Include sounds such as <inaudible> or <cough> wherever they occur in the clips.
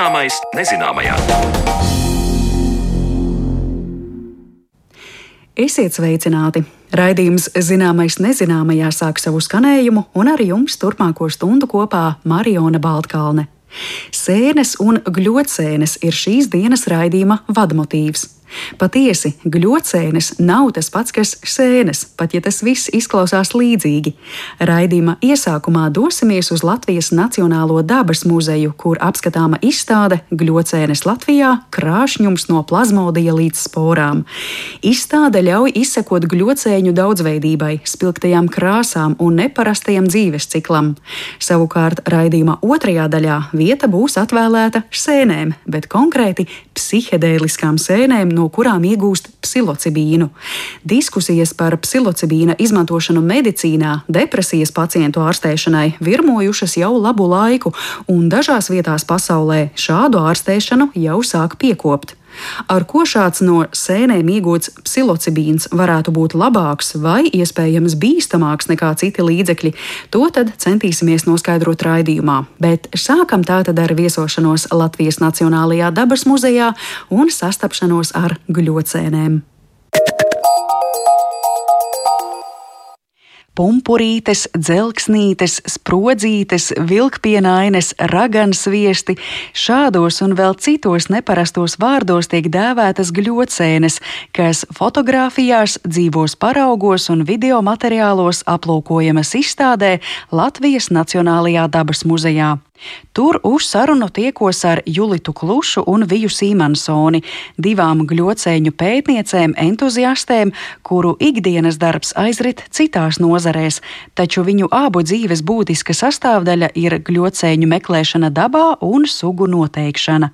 Zināmais nezināmajā. Esiet sveicināti! Raidījums Zināmais nezināmajā sāk savu skanējumu, un ar jums turpmāko stundu kopā Mariona Baltkalne. Sēnes un gļotsēnes ir šīs dienas raidījuma vadmotīvs. Patiesi, gļocēnis nav tas pats, kas sēnes, pat ja tas viss izklausās līdzīgi. Raidījuma iesākumā dosimies uz Latvijas Nacionālo dabas muzeju, kur apskatāma izstāde Gļocēnis Latvijā - krāšņums no plazmodija līdz sporām. Izstāde ļauj izsekot gļocēņu daudzveidībai, spilgtajām krāsām un neparastajam dzīves ciklam. Savukārt raidījuma otrajā daļā vieta būs atvēlēta sēnēm, bet konkrēti psihedēliskām sēnēm no kurām iegūst psilocibīnu. Diskusijas par psilocibīna izmantošanu medicīnā, depresijas pacientu ārstēšanai virmojušas jau labu laiku, un dažās vietās pasaulē šādu ārstēšanu jau sāk piekopt. Ar ko šāds no sēnēm iegūts psilocibīns varētu būt labāks vai iespējams bīstamāks nekā citi līdzekļi, to tad centīsimies noskaidrot raidījumā. Bet sākam tātad ar viesošanos Latvijas Nacionālajā dabas muzejā un sastapšanos ar gļocēniem. Pumpurītes, dzelksnītes, sprodzītes, vilkpienaines, ragansviesti. Šādos un vēl citos neparastos vārdos tiek dēvētas gļocēnes, kas fotografijās, dzīvos paraugos un video materiālos aplūkojamas izstādē Latvijas Nacionālajā dabas muzejā. Tur uz sarunu tiekos ar Julitu Klušu un Viju Sīmansoni, divām gļocēņu pētniecēm, entuziastēm, kuru ikdienas darbs aizrit citās nozarēs, taču viņu abu dzīves būtiska sastāvdaļa ir gļocēņu meklēšana dabā un sugu noteikšana.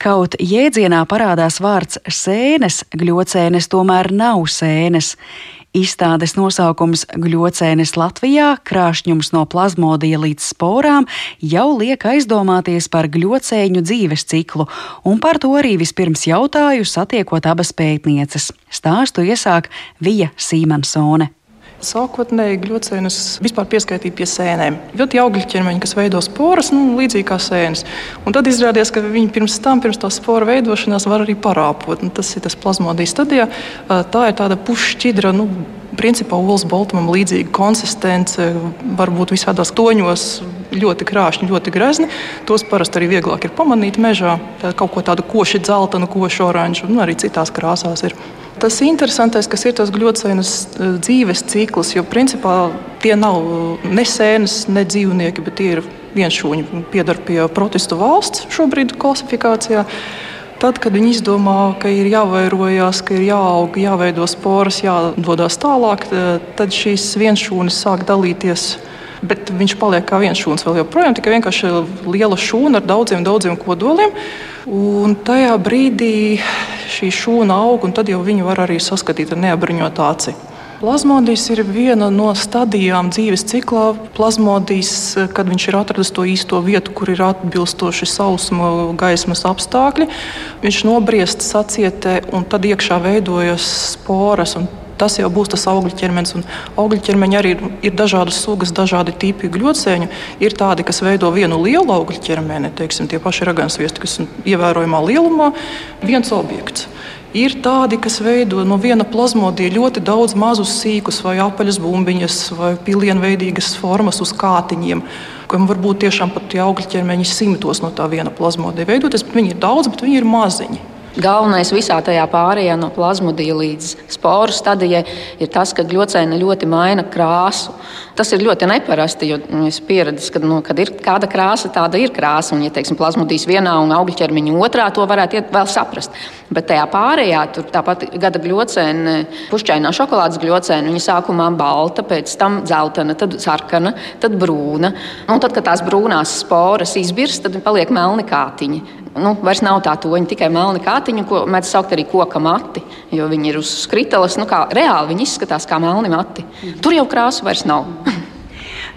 Kaut jēdzienā parādās vārds sēnes, gļocēnes tomēr nav sēnes. Izstādes nosaukums Gļocēnis Latvijā - krāšņums no plazmodija līdz sporām jau liek aizdomāties par gļocēņu dzīves ciklu, un par to arī vispirms jautāju satiekot abas pētnieces. Stāstu iesāk Vija Sīmansone. Sākotnēji gļocēnus vispār pieskaitīja pie sēnēm. Ļoti augļu ķermeņi, kas veido sporas, nu, līdzīgi kā sēnes. Un tad izrādījās, ka viņi pirms tam, pirms tā spora veidošanās, var arī parāpot. Un tas ir tas plazmodijas stadijā. Tā ir tāda pušķidra. Nu, Principā olas baltumam līdzīga konsistence, varbūt visādos toņos, ļoti krāšņi, ļoti grezni. Tos parasti arī vieglāk ir pamanīt mežā. Kaut ko tādu koši dzeltenu, koši oranžu, un arī citās krāsās ir. Tas interesantais, kas ir tas gļocēnas e, dzīves cikls, jo principā tie nav e, ne sēnes, ne dzīvnieki, bet tie ir vienšūņi. Piedar pie protestu valsts šobrīd klasifikācijā. Tad, kad viņi izdomā, ka ir jāvairojās, ka ir jāaug, jāveido sporas, jādodas tālāk, e, tad šīs vienšūnas sāk dalīties. Bet viņš paliek kā viens šūns vēl joprojām, tikai vienkārši liela šūna ar daudziem, daudziem kodoliem. Un tajā brīdī šī šūna aug, un tad jau viņu var arī saskatīt ar neapbruņotu aci. Plazmodijs ir viena no stadijām dzīves ciklā. Plazmodijs, kad viņš ir atradis to īsto vietu, kur ir atbilstoši sausuma, gaismas apstākļi, viņš nobriest sacietē un tad iekšā veidojas sporas tas jau būs tas augļu ķermenis. Augļu ķermeņi arī ir, ir dažādas sugas, dažādi tipi gļocēņu. Ir tādi, kas veido vienu lielu augļu ķermeni, teiksim, tie paši ragansviesti, kas ir ievērojamā lielumā, viens objekts. Ir tādi, kas veido no viena plazmodija ļoti daudz mazus sīkus, vai apaļas bumbiņas, vai pilienveidīgas formas uz kātiņiem, kam var būt tiešām pat tie augļu ķermeņi simtos no tā viena plazmodija veidoties. Viņi ir daudz, bet viņi ir maziņi. Galvenais visā tajā pārējā no plazmodija līdz sporu stadijai ir tas, ka gļocēna ļoti maina krāsu. Tas ir ļoti neparasti, jo nu, es pieredzēju, ka, nu, kad ir kāda krāsa, tāda ir krāsa. Un, ja teiksim, plazmodijas vienā un augļu ķermeņa otrā, to varētu vēl saprast. Bet tajā pārējā, tur tāpat gada gļocēna, pušķainā šokolādes gļocēna, viņa sākumā balta, pēc tam dzeltena, tad sarkana, tad brūna. Un tad, kad tās brūnās sporas izbirst, tad paliek melni kātiņi nu, vairs nav tā toņa, tikai melna kātiņa, ko mēdz saukt arī koka mati. Jo viņi ir uz skritulas, nu, kā reāli viņi izskatās kā melni mati. Tur jau krāsu vairs nav. <laughs>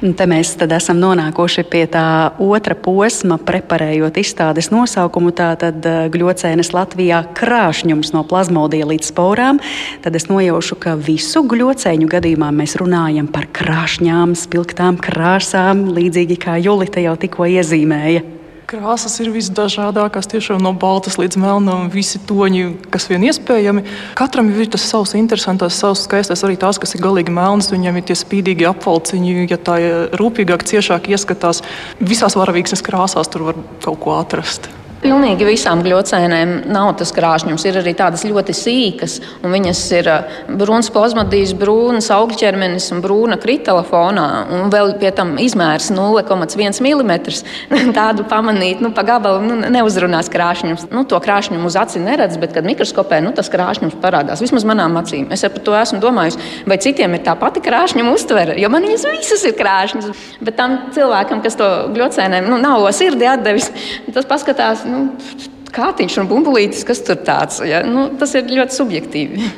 Te mēs esam nonākuši pie tā otra posma, preparējot izstādes nosaukumu. Tātad eh, gļocēnes Latvijā krāšņums no plazmodija līdz sporām. Tad es nojaušu, ka visu gļocēņu gadījumā mēs runājam par krāšņām, spilgtām krāsām, līdzīgi kā Julita jau tikko iezīmēja Krāsas ir visdažādākās, tiešām no baltas līdz melnam, visi toņi, kas vien iespējami. Katram ir tas savs interesants, savs skaistais, arī tās, kas ir galīgi melnas. Viņam ir tie spīdīgi apvalciņi, ja tā rūpīgāk, ciešāk ieskatās. Visās varavīksnes krāsās tur var kaut ko atrast. Pilnīgi visām gļocēnēm nav tas krāšņums. Ir arī tādas ļoti sīkas, un viņas ir brūns plazmadijas, brūnas augļķermenis un brūna kritala fonā. Un vēl pie tam izmērs 0,1 mm. <laughs> Tādu pamanīt, nu, pa gabalu nu, neuzrunās krāšņums. Nu, to krāšņumu uz aci neredz, bet, kad mikroskopē, nu, tas krāšņums parādās. Vismaz manām acīm. Es par to esmu domājis, vai citiem ir tā pati krāšņuma uztvere, jo man viņas visas ir krāšņas. Bet tam cilvēkam, kas to gļocēnēm nu, nav sirdi atdevis, tas paskatās nu, kātiņš un bumbulītis, kas tur tāds. Ja? Nu, tas ir ļoti subjektīvi.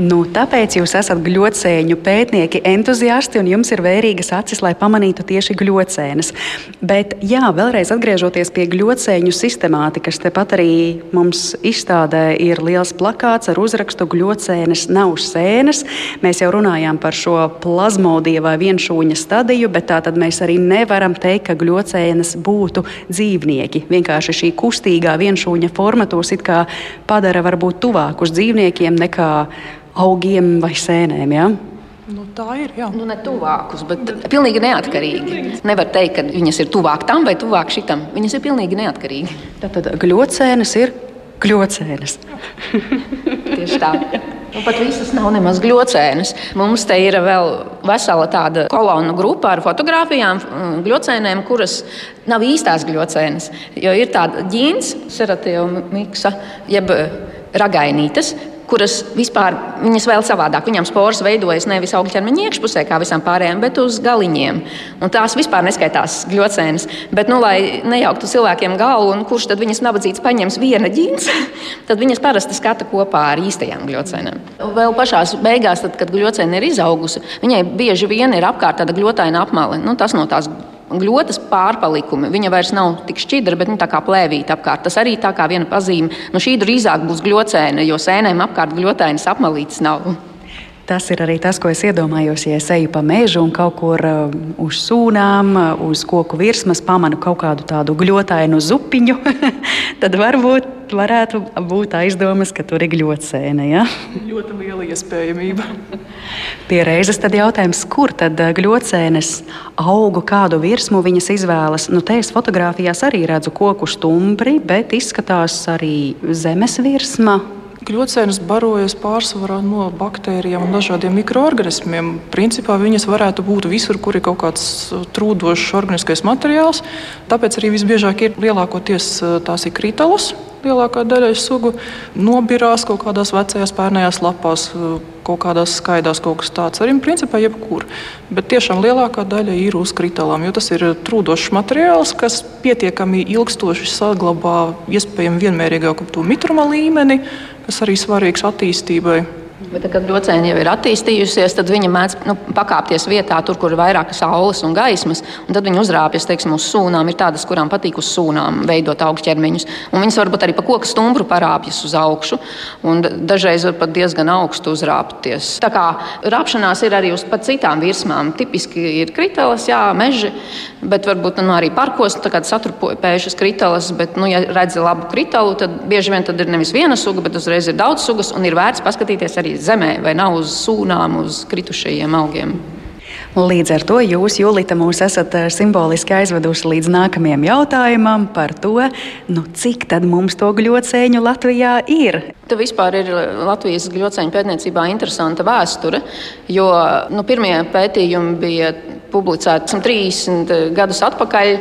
Nu, tāpēc jūs esat gļocēņu pētnieki, entuziasti, un jums ir vērīgas acis, lai pamanītu tieši gļocēnas. Bet, jā, vēlreiz atgriežoties pie gļocēņu sistemātikas, tepat arī mums izstādē ir liels plakāts ar uzrakstu Gļocēnas nav sēnes. Mēs jau runājām par šo plazmodiju vai vienšūņa stadiju, bet tā tad mēs arī nevaram teikt, ka gļocēnas būtu dzīvnieki. Vienkārši šī kustīgā vienšūņa forma tos it kā padara varbūt tuvāk uz dzīvniekiem nekā augiem vai sēnēm. Ja? Nu, tā ir. Jā. Nu, ne tuvākus, bet pilnīgi neatkarīgi. Nevar teikt, ka viņas ir tuvāk tam vai tuvāk šitam. Viņas ir pilnīgi neatkarīgi. Tad gļocēnas ir gļocēnas. <laughs> Tieši tā. Nu, pat visas nav nemaz gļocēnas. Mums te ir vēl vesela tāda kolonu grupa ar fotografijām, mm, gļocēnēm, kuras nav īstās gļocēnas. Jo ir tāda ģīns, seratio miksa, jeb ragainītes, kuras vispār viņas vēl savādāk. Viņām sporas veidojas nevis augļķermeņa iekšpusē, kā visām pārējām, bet uz galiņiem. Un tās vispār neskaitās gļocēnas. Bet, nu, lai nejauktu cilvēkiem galvu, un kurš tad viņas nabadzīgs paņems viena ģins, <laughs> tad viņas parasti skata kopā ar īstajām gļocēnām. Vēl pašā beigās, tad, kad gļocēna ir izaugusi, viņai bieži vien ir apkārt tāda gļotaina apmale. Nu, tas no tās gļotas pārpalikumi. Viņa vairs nav tik šķidra, bet nu, tā kā plēvīta apkārt. Tas arī tā kā viena pazīme. Nu, šī drīzāk būs gļocēna, jo sēnēm apkārt gļotainas apmalītes nav. Tas ir arī tas, ko es iedomājos, ja es eju pa mežu un kaut kur uh, uz sūnām, uh, uz koku virsmas pamanu kaut kādu tādu gļotainu zupiņu. <laughs> tad varbūt varētu būt aizdomas, ka tur ir gļotsēne. Ja? Ļoti liela iespējamība. Pie reizes tad jautājums, kur tad uh, gļotsēnes augu, kādu virsmu viņas izvēlas. Nu, te es fotografijās arī redzu koku stumbri, bet izskatās arī zemes virsma Kļūcēnas barojas pārsvarā no baktērijām un dažādiem mikroorganismiem. Principā viņas varētu būt visur, kur ir kaut kāds uh, trūdošs organiskais materiāls. Tāpēc arī visbiežāk ir lielākoties uh, tās ir kritālas. Lielākā daļa sugu nobirās kaut kādās vecajās pērnējās lapās, uh, kaut kādās skaidrās, kaut kas tāds. Arī principā jebkur. Bet tiešām lielākā daļa ir uz kritālām, jo tas ir trūdošs materiāls, kas pietiekami ilgstoši saglabā iespējami vienmērīgāku mitruma līmeni kas arī svarīgs attīstībai. Bet, kad ļocēna jau ir attīstījusies, tad viņa mēdz nu, pakāpties vietā, tur, kur ir vairāk saules un gaismas. Un tad viņa uzrāpjas teiksim, uz sūnām. Ir tādas, kurām patīk uz sūnām veidot augšķermeņus. Un viņas varbūt arī pa koku stumbru parāpjas uz augšu. Dažreiz var pat diezgan augstu uzrāpties. Tā kā rāpšanās ir arī uz citām virsmām. Tipiski ir kritālas, jā, meži, bet varbūt nu, arī parkos satrupējušas kritālas. Bet, nu, ja redzi labu kritālu, tad bieži vien tad ir nevis viena suga, bet uzreiz ir daudz sugas un ir vērts paskatīties arī zemē, vai nav uz sūnām, uz kritušajiem augiem. Līdz ar to jūs, Julita, mūs esat eh, simboliski aizvedusi līdz nākamajam jautājumam par to, nu, cik tad mums to gļocēņu Latvijā ir. Te vispār ir Latvijas gļocēņu pētniecībā interesanta vēsture, jo nu, pirmie pētījumi bija publicēti 30 gadus atpakaļ.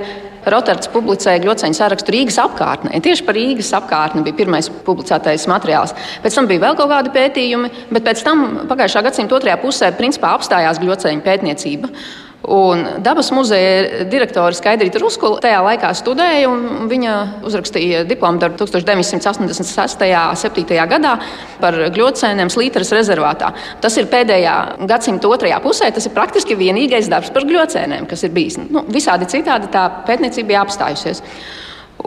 Rotards publicēja ļoti sarakstu Rīgas apkārtnē. Tieši par Rīgas apkārtni bija pirmais publicētais materiāls. Pēc tam bija vēl kaut kādi pētījumi, bet pēc tam pagājušā gadsimta otrajā pusē principā apstājās gļoceņu pētniecība. Un dabas muzeja direktore Skaidrīta Ruskula tajā laikā studēja, un viņa uzrakstīja diplomu darbu 1986. un 7. gadā par gļocēniem Slīteres rezervātā. Tas ir pēdējā gadsimta otrajā pusē, tas ir praktiski vienīgais darbs par gļocēniem, kas ir bijis. Nu, visādi citādi tā pētniecība bija apstājusies.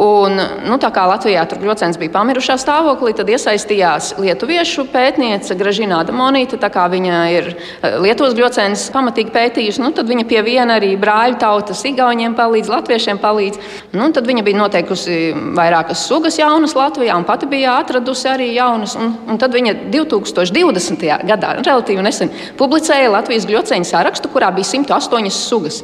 Un, nu, tā kā Latvijā tur grocēns bija pamirušā stāvoklī, tad iesaistījās lietuviešu pētniece Gražina Damonīta. Tā kā viņa ir eh, Lietuvas grocēns pamatīgi pētījusi, nu, tad viņa pie viena arī brāļu tautas, igauniem palīdz, latviešiem palīdz. Nu, tad viņa bija noteikusi vairākas sugas jaunas Latvijā un pati bija atradusi arī jaunas. Un, un tad viņa 2020. gadā, relatīvi nesen, publicēja Latvijas grocēņu sarakstu, kurā bija 108 sugas.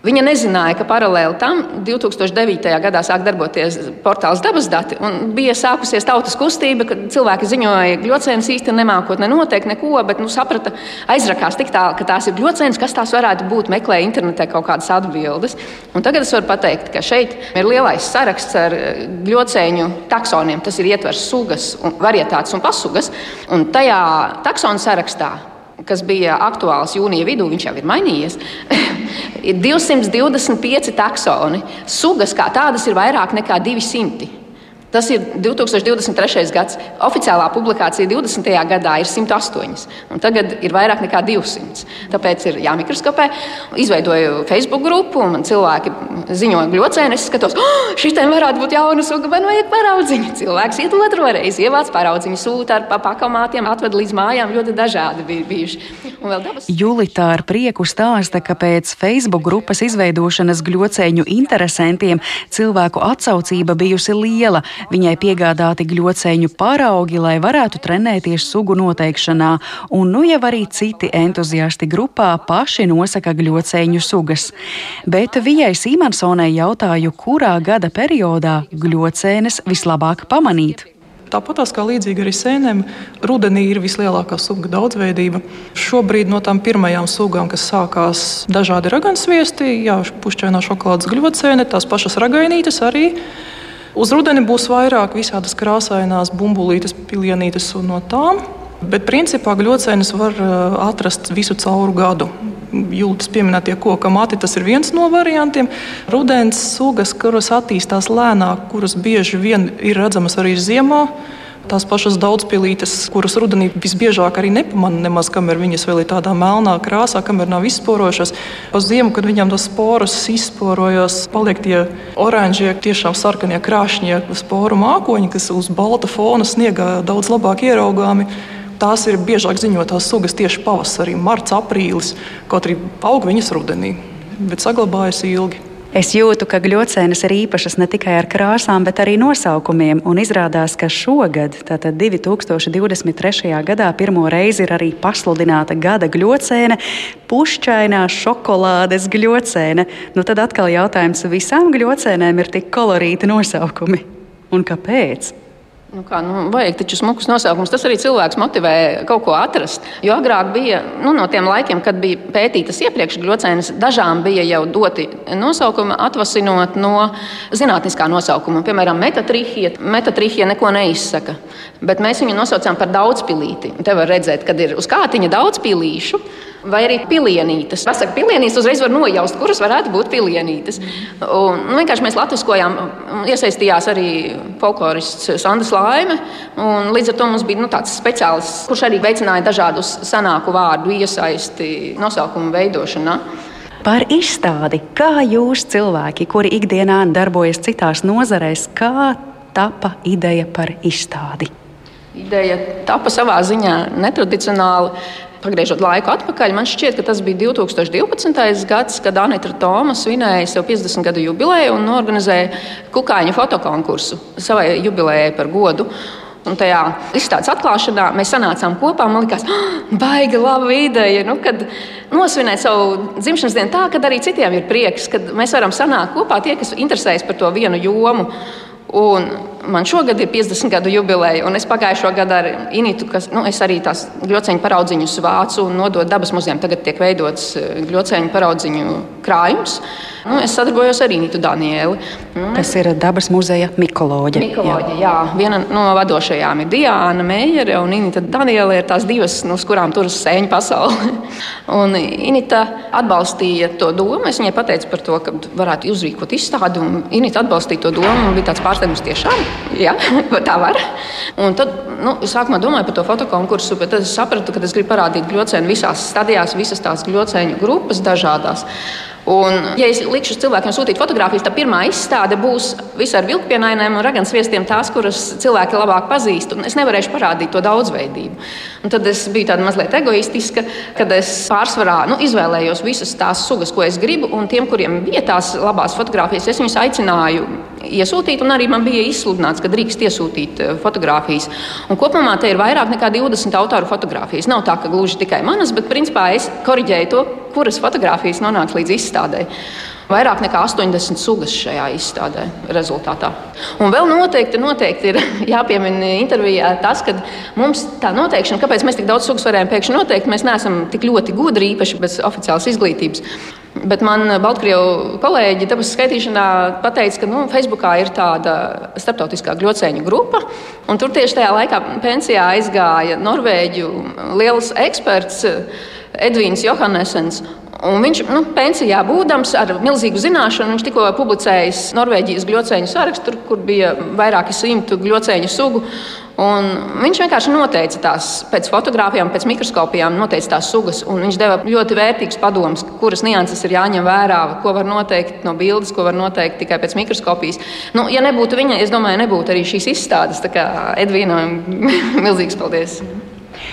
Viņa nezināja, ka paralēli tam 2009. gadā sāk darboties portāls dabas dati. Bija sākusies tautas kustība, kad cilvēki ziņoja, ka gļocēns īsti nemākot nenoteikt neko, bet nu, saprata, aizrakās tik tālu, ka tās ir gļocēns, kas tās varētu būt, meklēja internetē kaut kādas atbildes. Un tagad es varu pateikt, ka šeit ir lielais saraksts ar gļocēņu taksoniem. Tas ir ietvers sugas, varietātes un pasugas. Un tajā taksonu sarakstā kas bija aktuāls jūnija vidū, viņš jau ir mainījies. <laughs> ir 225 taksoni. Sugas kā tādas ir vairāk nekā 200. Tas ir 2023. gads. Oficiālā publikācija 20. gadā ir 108, un tagad ir vairāk nekā 200. Tāpēc ir jāmikroskopē. Izveidoju Facebook grupu, un cilvēki ziņoja gļocēni. Es skatos, oh, šī tēma varētu būt jauna suga, man vajag paraudziņu. Cilvēks iet otru reizi, ievāc paraudziņu, sūta ar pakamātiem, atved līdz mājām. Ļoti dažādi bija bijuši. Dabas... Julita ar prieku stāsta, ka pēc Facebook grupas izveidošanas gļocēņu interesantiem cilvēku atsaucība bijusi liela. Viņai piegādāti gļocēņu paraugi, lai varētu trenēties sugu noteikšanā, un nu jau arī citi entuziasti grupā paši nosaka gļocēņu sugas. Bet Vijai Sīmansonai jautāju, kurā gada periodā gļocēnes vislabāk pamanīt. Tāpat kā līdzīgi arī sēnēm, rudenī ir vislielākā suga daudzveidība. Šobrīd no tām pirmajām sugām, kas sākās dažādi ragansviesti, jā, pušķainā šokolādes gļocēne, tās pašas ragainītes arī Uz rudeni būs vairāk visādas krāsainās bumbulītes, pilienītes un no tām. Bet principā gļocēnus var uh, atrast visu cauru gadu. Jūtas pieminētie koka mati, tas ir viens no variantiem. Rudens sugas, kuras attīstās lēnāk, kuras bieži vien ir redzamas arī ziemā, Tās pašas daudzpilītes, kuras rudenī visbiežāk arī nepamanā nemaz, kamēr viņas vēl ir tādā melnā krāsā, kamēr nav izsporojušās. Uz ziemu, kad viņām tas sporas izsporojas, paliek tie oranžie, tiešām sarkanie krāšņie sporu mākoņi, kas uz balta fona sniegā daudz labāk ieraugāmi. Tās ir biežāk ziņotās sugas tieši pavasarī, marts, aprīlis, kaut arī aug viņas rudenī, bet saglabājas ilgi. Es jūtu, ka gļocēnas ir īpašas ne tikai ar krāsām, bet arī nosaukumiem. Un izrādās, ka šogad, tātad 2023. gadā, pirmo reizi ir arī pasludināta gada gļocēne, pušķainā šokolādes gļocēne. Nu, tad atkal jautājums, visām gļocēnēm ir tik kolorīti nosaukumi. Un kāpēc? Nu kā, nu, vajag taču smukus nosaukumus. Tas arī cilvēks motivē kaut ko atrast. Jo agrāk bija nu, no tiem laikiem, kad bija pētītas iepriekš gļocēnas, dažām bija jau doti nosaukumi, atvasinot no zinātniskā nosaukuma. Piemēram, metatrihija. Metatrihija neko neizsaka, bet mēs viņu nosaucām par daudzpilīti. Te var redzēt, kad ir uz kātiņa daudz pilīšu. Vai arī pilienītes. Pasaka, pilienītes uzreiz var nojaust, kuras varētu būt pilienītes. Un, nu, vienkārši mēs latviskojām, iesaistījās arī folklorists Sandrs Laime. Līdz ar to mums bija nu, tāds speciālists, kurš arī veicināja dažādus senāku vārdu iesaisti nosaukumu veidošanā. Par izstādi, kā jūs cilvēki, kuri ikdienā darbojas citās nozarēs, kā tapa ideja par izstādi? Ideja tapa savā ziņā netradicionāli. Pagriežot laiku atpakaļ, man šķiet, ka tas bija 2012. gads, kad Anita Toma svinēja sev 50 gadu jubileju un organizēja kukaiņu fotokonkursu savai jubilejai par godu. Un tajā izstādes atklāšanā mēs sanācām kopā. Man liekas, oh, baigi laba ideja. Nu, kad nosvinēt savu dzimšanas dienu tā, ka arī citiem ir prieks, kad mēs varam sanākt kopā tie, kas interesējas par to vienu jomu. Un man šogad ir 50 gadu jubileja, un es pagājušo gadu ar Initu, kas nu, arī tās gļoceņu paraudziņus vācu un nododu dabas muzejam. Tagad tiek veidots eh, gļoceņu paraudziņu krājums. Nu, es sadarbojos ar Initu Danieli. Nu, kas ir dabas muzeja mikoloģija. Mikoloģija, jā. jā. Viena no vadošajām ir Diana Meijere, un Inita Daniela ir tās divas, no kurām turas sēņu pasaule. <laughs> un Inita atbalstīja to domu. Es viņai pateicu par to, ka varētu uzrīkot izstādi, un Inita atbalstīja to domu. Man bija tāds pārsteigums tiešām, jā, <laughs> tā var. Un tad nu, sākumā domāju par to fotokonkursu, bet tad es sapratu, ka es gribu parādīt gļocēnu visās stadijās, visas tās gļocēņu grupas dažādās. Un, ja es likšu cilvēkiem sūtīt fotogrāfijas, tad pirmā izstāde būs visi ar vilkpienainēm un ragansviestiem, tās, kuras cilvēki labāk pazīst. Es nevarēšu parādīt to daudzveidību. Un tad es biju tāda mazliet egoistiska, kad es pārsvarā nu, izvēlējos visas tās sugas, ko es gribu, un tiem, kuriem bija tās labās fotogrāfijas, es viņus aicināju iesūtīt, un arī man bija izsludināts, ka drīkst iesūtīt eh, fotogrāfijas. Un kopumā te ir vairāk nekā 20 autoru fotogrāfijas. Nav tā, ka gluži tikai manas, bet principā es koriģēju to, kuras fotogrāfijas nonāks līdz izstādē. Vairāk nekā 80 sugas šajā izstādē rezultātā. Un vēl noteikti, noteikti ir <laughs> jāpiemina intervijā tas, ka mums tā noteikšana, kāpēc mēs tik daudz sugas varējām pēkšņi noteikt, mēs neesam tik ļoti gudri, īpaši bez oficiālas izglītības. Bet man Baltkrievu kolēģi dabas skaitīšanā teica, ka nu, Facebookā ir tāda starptautiskā gļocēņu grupa. Tur tieši tajā laikā pensijā aizgāja Norvēģu liels eksperts Edvīns Johannesens. Un viņš nu, pensijā būdams ar milzīgu zināšanu, viņš tikko publicējis Norvēģijas gļocēņu sarakstu, kur bija vairāki simti gļocēņu sugu. Un viņš vienkārši noteica tās pēc fotografijām, pēc mikroskopijām, noteica tās sugas. Viņš deva ļoti vērtīgus padomus, kuras nianses ir jāņem vērā, ko var noteikt no bildes, ko var noteikt tikai pēc mikroskopijas. Nu, ja nebūtu viņa, es domāju, nebūtu arī šīs izstādes. Tā kā Edvīnam <laughs> milzīgs paldies!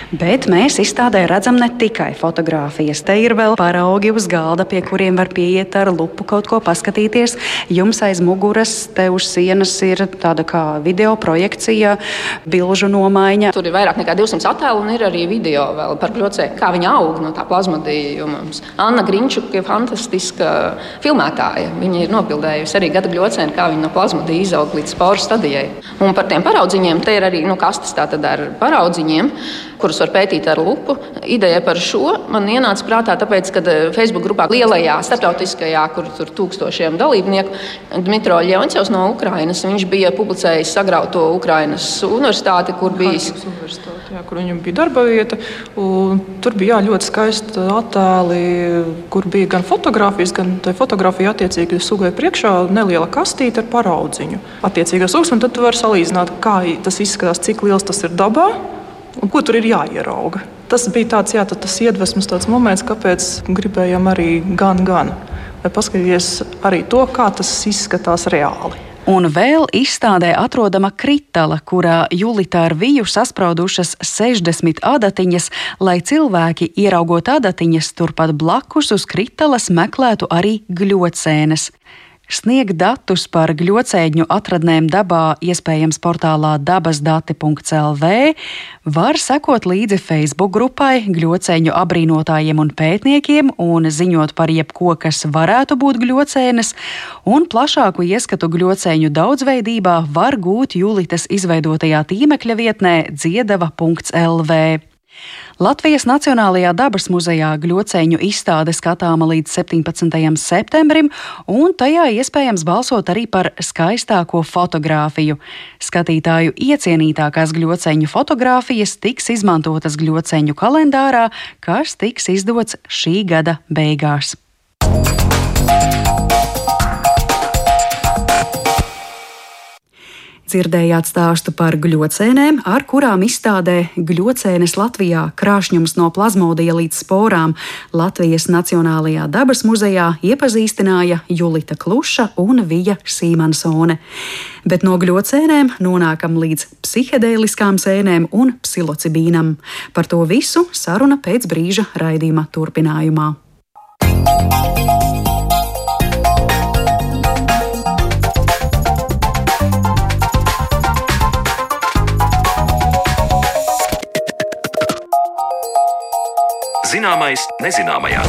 Bet mēs izstādē redzam ne tikai fotogrāfijas. Te ir vēl paraugi uz galda, pie kuriem var pieiet ar lupu kaut ko paskatīties. Jums aiz muguras, te uz sienas ir tāda kā video projekcija, bilžu nomaiņa. Tur ir vairāk nekā 200 attēlu un ir arī video vēl par kļocēju, kā viņa aug no tā plazmadījuma. Anna Grinčuka ir fantastiska filmētāja. Viņa ir nobildējusi arī gada gļocēnu, kā viņa no plazmadīja izaug līdz sporu stadijai. Un par tiem paraudziņiem te ir arī nu, kastes ar paraudziņiem kurus var pētīt ar lupu. Ideja par šo man ienāca prātā, tāpēc, ka eh, Facebook grupā lielajā starptautiskajā, kur tur tūkstošiem dalībnieku, Dmitro Ļoņcevs no Ukrainas, viņš bija publicējis sagrauto Ukrainas universitāti, kur bija. Jā, kur viņam bija darba vieta. Tur bija jā, ļoti skaisti attēli, kur bija gan fotografijas, gan tā fotografija attiecīgi sugai priekšā neliela kastīte ar paraudziņu. Attiecīgās sugas, un tad tu vari salīdzināt, kā tas izskatās, cik liels tas ir dabā un ko tur ir jāierauga. Tas bija tāds, jā, tas iedvesmas tāds moments, kāpēc gribējām arī gan, gan. Vai paskatīties arī to, kā tas izskatās reāli. Un vēl izstādē atrodama kritala, kurā Julita ar viju saspraudušas 60 adatiņas, lai cilvēki, ieraugot adatiņas turpat blakus uz kritalas, meklētu arī gļocēnes. Sniegt datus par gļocēņu atradnēm dabā, iespējams, portālā dabasdati.clv, var sekot līdzi Facebook grupai, gļocēņu abrīnotājiem un pētniekiem, un ziņot par jebko, kas varētu būt gļocēnes, un plašāku ieskatu gļocēņu daudzveidībā var gūt Julitas izveidotajā tīmekļa vietnē dziedava.lv. Latvijas Nacionālajā dabas muzejā gļocēņu izstāde skatāma līdz 17. septembrim, un tajā iespējams balsot arī par skaistāko fotografiju. Skatītāju iecienītākās gļocēņu fotografijas tiks izmantotas gļocēņu kalendārā, kas tiks izdots šī gada beigās. Dzirdējāt stāstu par gļocēnēm, ar kurām izstādē Gļocēnes Latvijā krāšņums no plazmodija līdz sporām Latvijas Nacionālajā dabas muzejā iepazīstināja Julita Kluša un Vija Sīmansone. Bet no gļocēnēm nonākam līdz psihedēliskām sēnēm un psilocibīnam. Par to visu saruna pēc brīža raidījuma turpinājumā. Zināmais nezināmajā.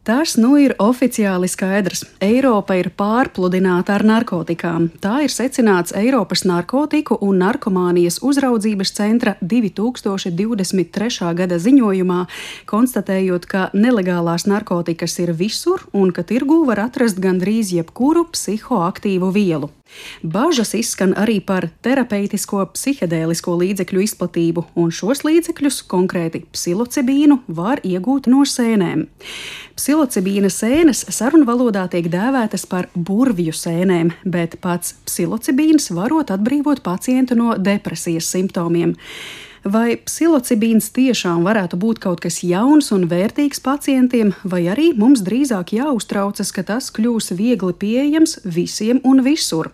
Tas nu ir oficiāli skaidrs. Eiropa ir pārpludināta ar narkotikām. Tā ir secināts Eiropas narkotiku un narkomānijas uzraudzības centra 2023. gada ziņojumā, konstatējot, ka nelegālās narkotikas ir visur un ka tirgū var atrast gandrīz jebkuru psihoaktīvu vielu. Bažas izskan arī par terapeitisko psihedēlisko līdzekļu izplatību, un šos līdzekļus, konkrēti psilocibīnu, var iegūt no sēnēm. Psilocibīna sēnes sarunu valodā tiek dēvētas par burvju sēnēm, bet pats psilocibīns varot atbrīvot pacientu no depresijas simptomiem. Vai psilocibīns tiešām varētu būt kaut kas jauns un vērtīgs pacientiem, vai arī mums drīzāk jāuztraucas, ka tas kļūs viegli pieejams visiem un visur?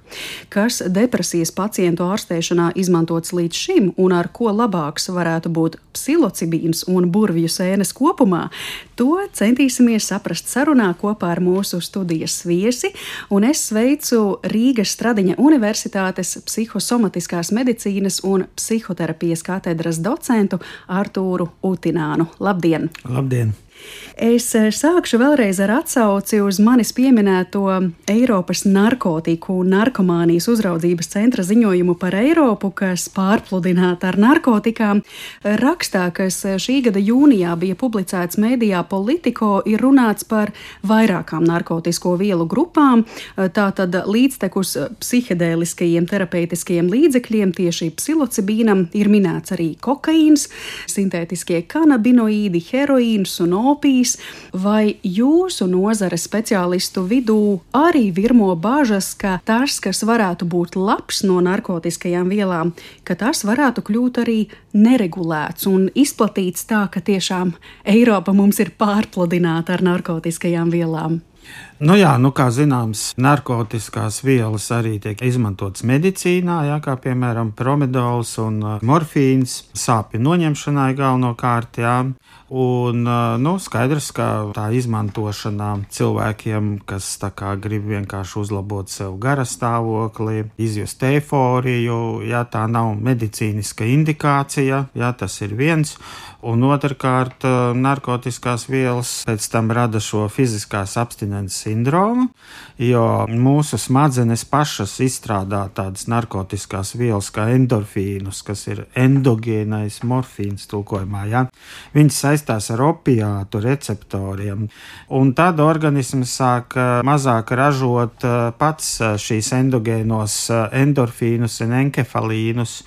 Kas depresijas pacientu ārstēšanā izmantots līdz šim un ar ko labāks varētu būt psilocibīns un burvju sēnes kopumā, to centīsimies saprast sarunā kopā ar mūsu studijas viesi, un es sveicu Rīgas Stradiņa Universitātes psihosomatiskās medicīnas un psihoterapijas katedras docentu Artūru Utinānu. Labdien! Labdien! Es eh, sākšu vēlreiz ar atsauci uz manis pieminēto Eiropas narkotiku narkomānijas uzraudzības centra ziņojumu par Eiropu, kas pārpludināta ar narkotikām. Rakstā, kas šī gada jūnijā bija publicēts mēdījā Politico, ir runāts par vairākām narkotisko vielu grupām. Tātad līdztekus psihedēliskajiem terapeitiskajiem līdzekļiem, tieši psilocibīnam, ir minēts arī kokaīns, sintētiskie kanabinoīdi, heroīns un opijas, vai jūsu nozares speciālistu vidū arī virmo bažas, ka tas, kas varētu būt labs no narkotikajām vielām, ka tas varētu kļūt arī neregulēts un izplatīts tā, ka tiešām Eiropa mums ir pārpludināta ar narkotikajām vielām. Nu jā, nu kā zināms, narkotikās vielas arī tiek izmantotas medicīnā, jā, kā piemēram promedols un uh, morfīns, sāpju noņemšanai galvenokārt. Jā. Un, uh, nu, skaidrs, ka tā izmantošanā cilvēkiem, kas kā, grib vienkārši uzlabot sev gara stāvokli, izjust eiforiju, ja tā nav medicīniska indikācija, ja tas ir viens. Un otrkārt, uh, narkotikās vielas pēc tam rada šo fiziskās abstinences sindromu, jo mūsu smadzenes pašas izstrādā tādas narkotikās vielas kā endorfīnus, kas ir endogēnais morfīns tulkojumā. Ja? Viņas saistās ar opiātu receptoriem, un tad organisms sāk eh, mazāk ražot eh, pats eh, šīs endogēnos endorfīnus un enkefalīnus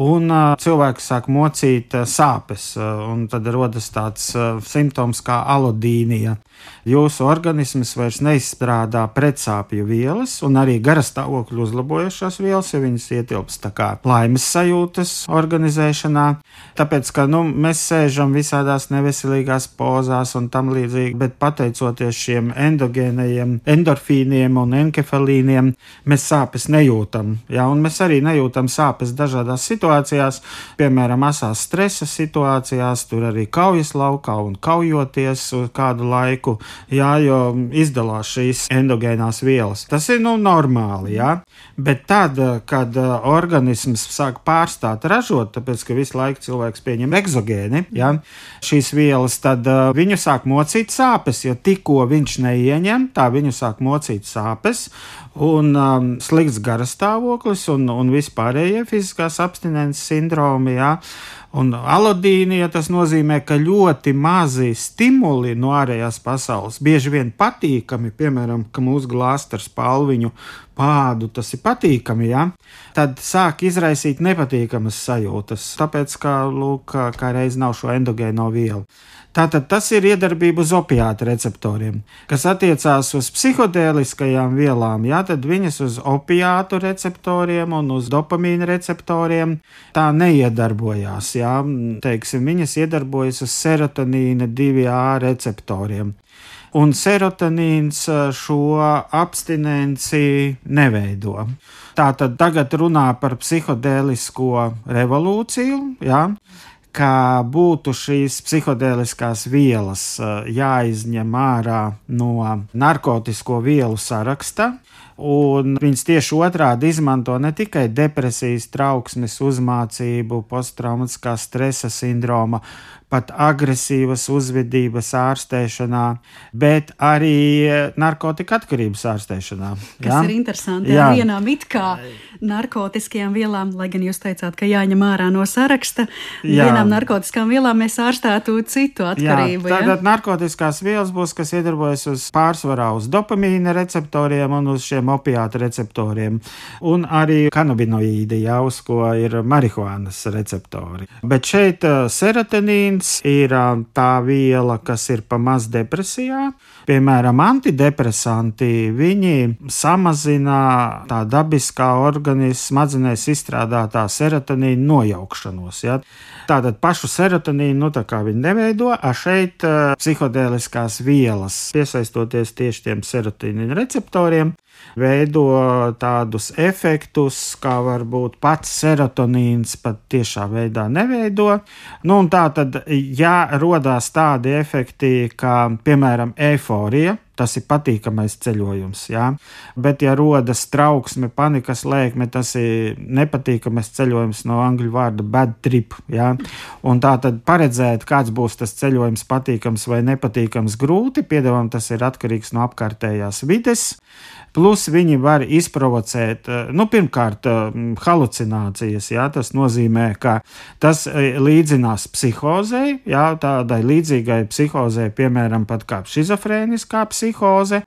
un cilvēks sāk mocīt sāpes, un tad rodas tāds simptoms kā alodīnija. Jūsu organisms vairs neizstrādā pretsāpju vielas, un arī garastāvokļu uzlabojošās vielas, ja viņas ietilpst kā laimes sajūtas organizēšanā. Tāpēc, ka nu, mēs sēžam visādās neveselīgās pozās un tam līdzīgi, bet pateicoties šiem endogēnajiem endorfīniem un enkefalīniem, mēs sāpes nejūtam. Ja? Un mēs arī nejūtam sāpes dažādās situācijās, piemēram, asās stresa situācijās, tur arī kaujas laukā un kaujoties kādu laiku jā, jo izdalās šīs endogēnās vielas. Tas ir nu, normāli, jā. bet tad, kad uh, organisms sāk pārstāt ražot, tāpēc ka visu laiku cilvēks pieņem exogēni, jā, šīs vielas, tad uh, viņu sāk mocīt sāpes, jo tikko viņš neieņem, tā viņu sāk mocīt sāpes un um, slikts garastāvoklis un, un vispārējie fiziskās abstinences sindromi. Jā. Un alodīnija tas nozīmē, ka ļoti mazi stimuli no ārējās pasaules, bieži vien patīkami, piemēram, ka mūsu glāzta ar spalviņu pādu, tas ir patīkami, ja? tad sāk izraisīt nepatīkamas sajūtas, tāpēc, ka, lūk, kā reiz nav šo endogēno vielu. Tātad tas ir iedarbība uz opiātu receptoriem, kas attiecās uz psihodēliskajām vielām, jā, tad viņas uz opiātu receptoriem un uz dopamīna receptoriem tā neiedarbojās, jā, teiksim, viņas iedarbojas uz serotonīna 2A receptoriem. Un serotonīns šo abstinenci neveido. Tātad tagad runā par psihodēlisko revolūciju, ja, ka būtu šīs psihodēliskās vielas jāizņem ārā no narkotiku vielu saraksta. Un viņas tieši otrādi izmanto ne tikai depresijas, trauksmes, uzmācību, posttraumatiskā stresa sindroma, pat agresīvas uzvedības ārstēšanā, bet arī narkotika atkarības ārstēšanā. Kas ja? ir interesanti, jā, vienām it kā narkotiskajām vielām, lai gan jūs teicāt, ka jāņem ārā no saraksta, jā. vienām narkotiskām vielām mēs ārstētu citu atkarību. Jā, tātad ja? narkotiskās vielas būs, kas iedarbojas uz pārsvarā uz dopamīna receptoriem un uz šiem opiātu receptoriem, un arī kanabinoīdi, jau uz ko ir marihuānas receptori. Bet šeit uh, serotonīns Serotonīns ir tā viela, kas ir pamaz depresijā. Piemēram, antidepresanti viņi samazina tā dabiskā organisma smadzenēs izstrādātā serotonīna nojaukšanos. Ja? Tātad pašu serotonīnu nu, viņi neveido, a šeit uh, psihodēliskās vielas, piesaistoties tieši tiem serotonīna receptoriem, veido tādus efektus, kā varbūt pats serotonīns pat tiešā veidā neveido. Nu, tā tad, ja rodās tādi efekti, kā piemēram eiforija, Tas ir patīkamais ceļojums. Jā. Bet, ja rodas trauksme, panikas lēkme, tas ir nepatīkamais ceļojums no angļu vārda bad trip. Jā. Un tā tad paredzēt, kāds būs tas ceļojums, patīkams vai nepatīkams, grūti. Piedāvājam, tas ir atkarīgs no apkārtējās vides. Plus viņi var izprovocēt, eh, nu, pirmkārt, eh, halucinācijas. Jā, tas nozīmē, ka tas eh, līdzinās psihozei, jā, tādai līdzīgai psihozei, piemēram, pat kā schizofrēniskā psihoze.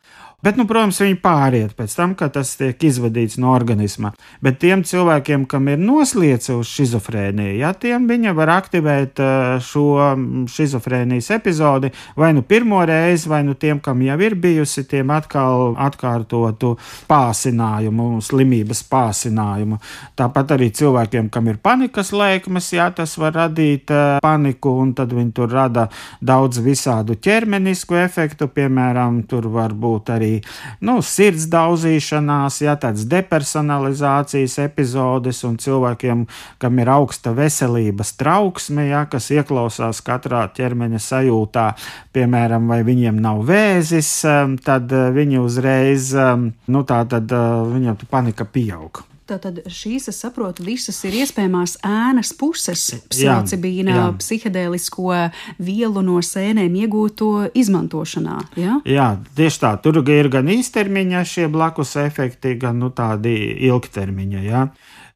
Bet, nu, protams, viņi pāriet pēc tam, kad tas tiek izvadīts no organisma. Bet tiem cilvēkiem, kam ir noslēdz uz schizofrēniju, ja tiem viņa var aktivēt uh, šo schizofrēnijas epizodi vai nu pirmo reizi, vai nu tiem, kam jau ir bijusi, tiem atkal atkārtotu pāsinājumu, slimības pāsinājumu. Tāpat arī cilvēkiem, kam ir panikas lēkmes, ja tas var radīt uh, paniku, un tad viņi tur rada daudz visādu ķermenisku efektu, piemēram, tur var būt arī arī nu, sirds daudzīšanās, ja tādas depersonalizācijas epizodes un cilvēkiem, kam ir augsta veselības trauksme, ja, kas ieklausās katrā ķermeņa sajūtā, piemēram, vai viņiem nav vēzis, um, tad uh, viņi uzreiz, um, nu tā tad uh, viņam panika pieaug. Tātad šīs, es saprotu, visas ir iespējamās ēnas puses. Psilocibīna, psihedēlisko vielu no sēnēm iegūto izmantošanā. Ja? Jā, tieši tā. Tur ir gan īstermiņa šie blakus efekti, gan nu, tādi ilgtermiņa. Ja?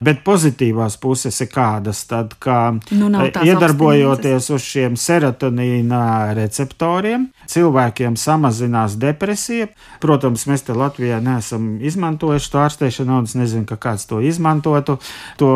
Bet pozitīvās puses ir kādas, tad, ka nu, iedarbojoties uz šiem serotonīna receptoriem, cilvēkiem samazinās depresija. Protams, mēs te Latvijā neesam izmantojuši to ārstēšanu, un es nezinu, ka kāds to izmantotu. To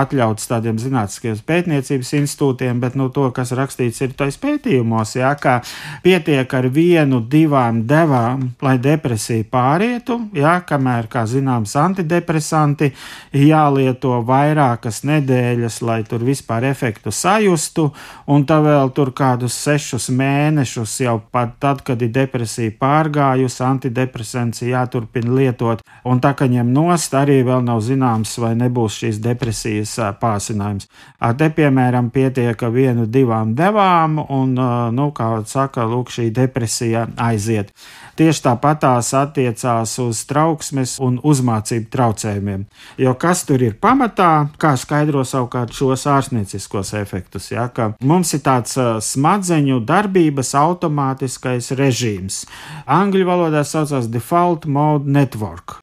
atļauts tādiem zinātniskiem pētniecības institūtiem, bet nu, to, kas rakstīts ir tais pētījumos, jā, ka pietiek ar vienu, divām devām, lai depresija pārietu, jā, kamēr, kā zināms, antidepresanti jāliek jālieto vairākas nedēļas, lai tur vispār efektu sajustu, un tā vēl tur kādus sešus mēnešus jau pat tad, kad ir depresija pārgājusi, antidepresents jāturpina lietot, un tā kā ņem nost, arī vēl nav zināms, vai nebūs šīs depresijas pāsinājums. Ar te, piemēram, pietiek vienu, divām devām, un, nu, kā saka, lūk, šī depresija aiziet. Tieši tāpat tās attiecās uz trauksmes un uzmācību traucējumiem. Jo kas tur ir pamatā, kā skaidro savukārt šos ārstnieciskos efektus? Ja, mums ir tāds smadzeņu darbības automātiskais režīms. Angļu valodā saucās default mode network.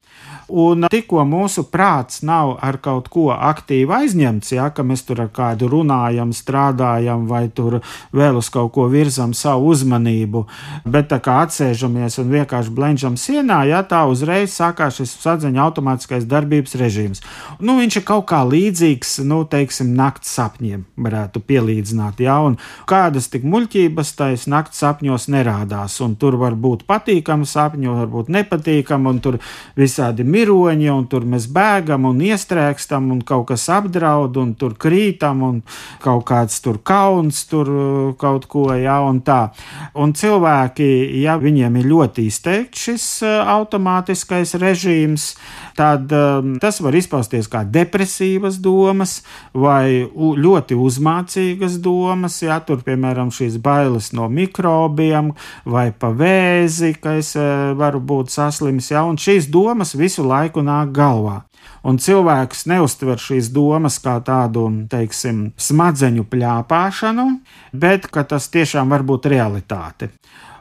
Un tikko mūsu prāts nav ar kaut ko aktīvi aizņemts, ja mēs tur ar kādu runājam, strādājam vai tur vēl uz kaut ko virzam savu uzmanību, bet tā kā atsēžamies un vienkārši blenžam sienā, ja tā uzreiz sākās šis sadzeņa automātiskais darbības režīms. Nu, viņš ir kaut kā līdzīgs, nu, teiksim, nakts sapņiem, varētu pielīdzināt, ja, un kādas tik muļķības tais nakts sapņos nerādās, un tur var būt patīkami sapņi, var būt nepatīkami, un tur visādi miroņi, un tur mēs bēgam un iestrēgstam, un kaut kas apdraud, un tur krītam, un kaut kāds tur kauns, tur uh, kaut ko, jā, un tā. Un cilvēki, ja viņiem ir ļoti izteikts šis uh, automātiskais režīms, tad um, tas var izpausties kā depresīvas domas vai ļoti uzmācīgas domas, ja tur, piemēram, šīs bailes no mikrobiem vai pavēzi, ka es uh, varu būt saslims, ja, un šīs domas visu laiku nāk galvā. Un cilvēks neuztver šīs domas kā tādu, teiksim, smadzeņu plāpāšanu, bet tas tiešām var būt realitāte.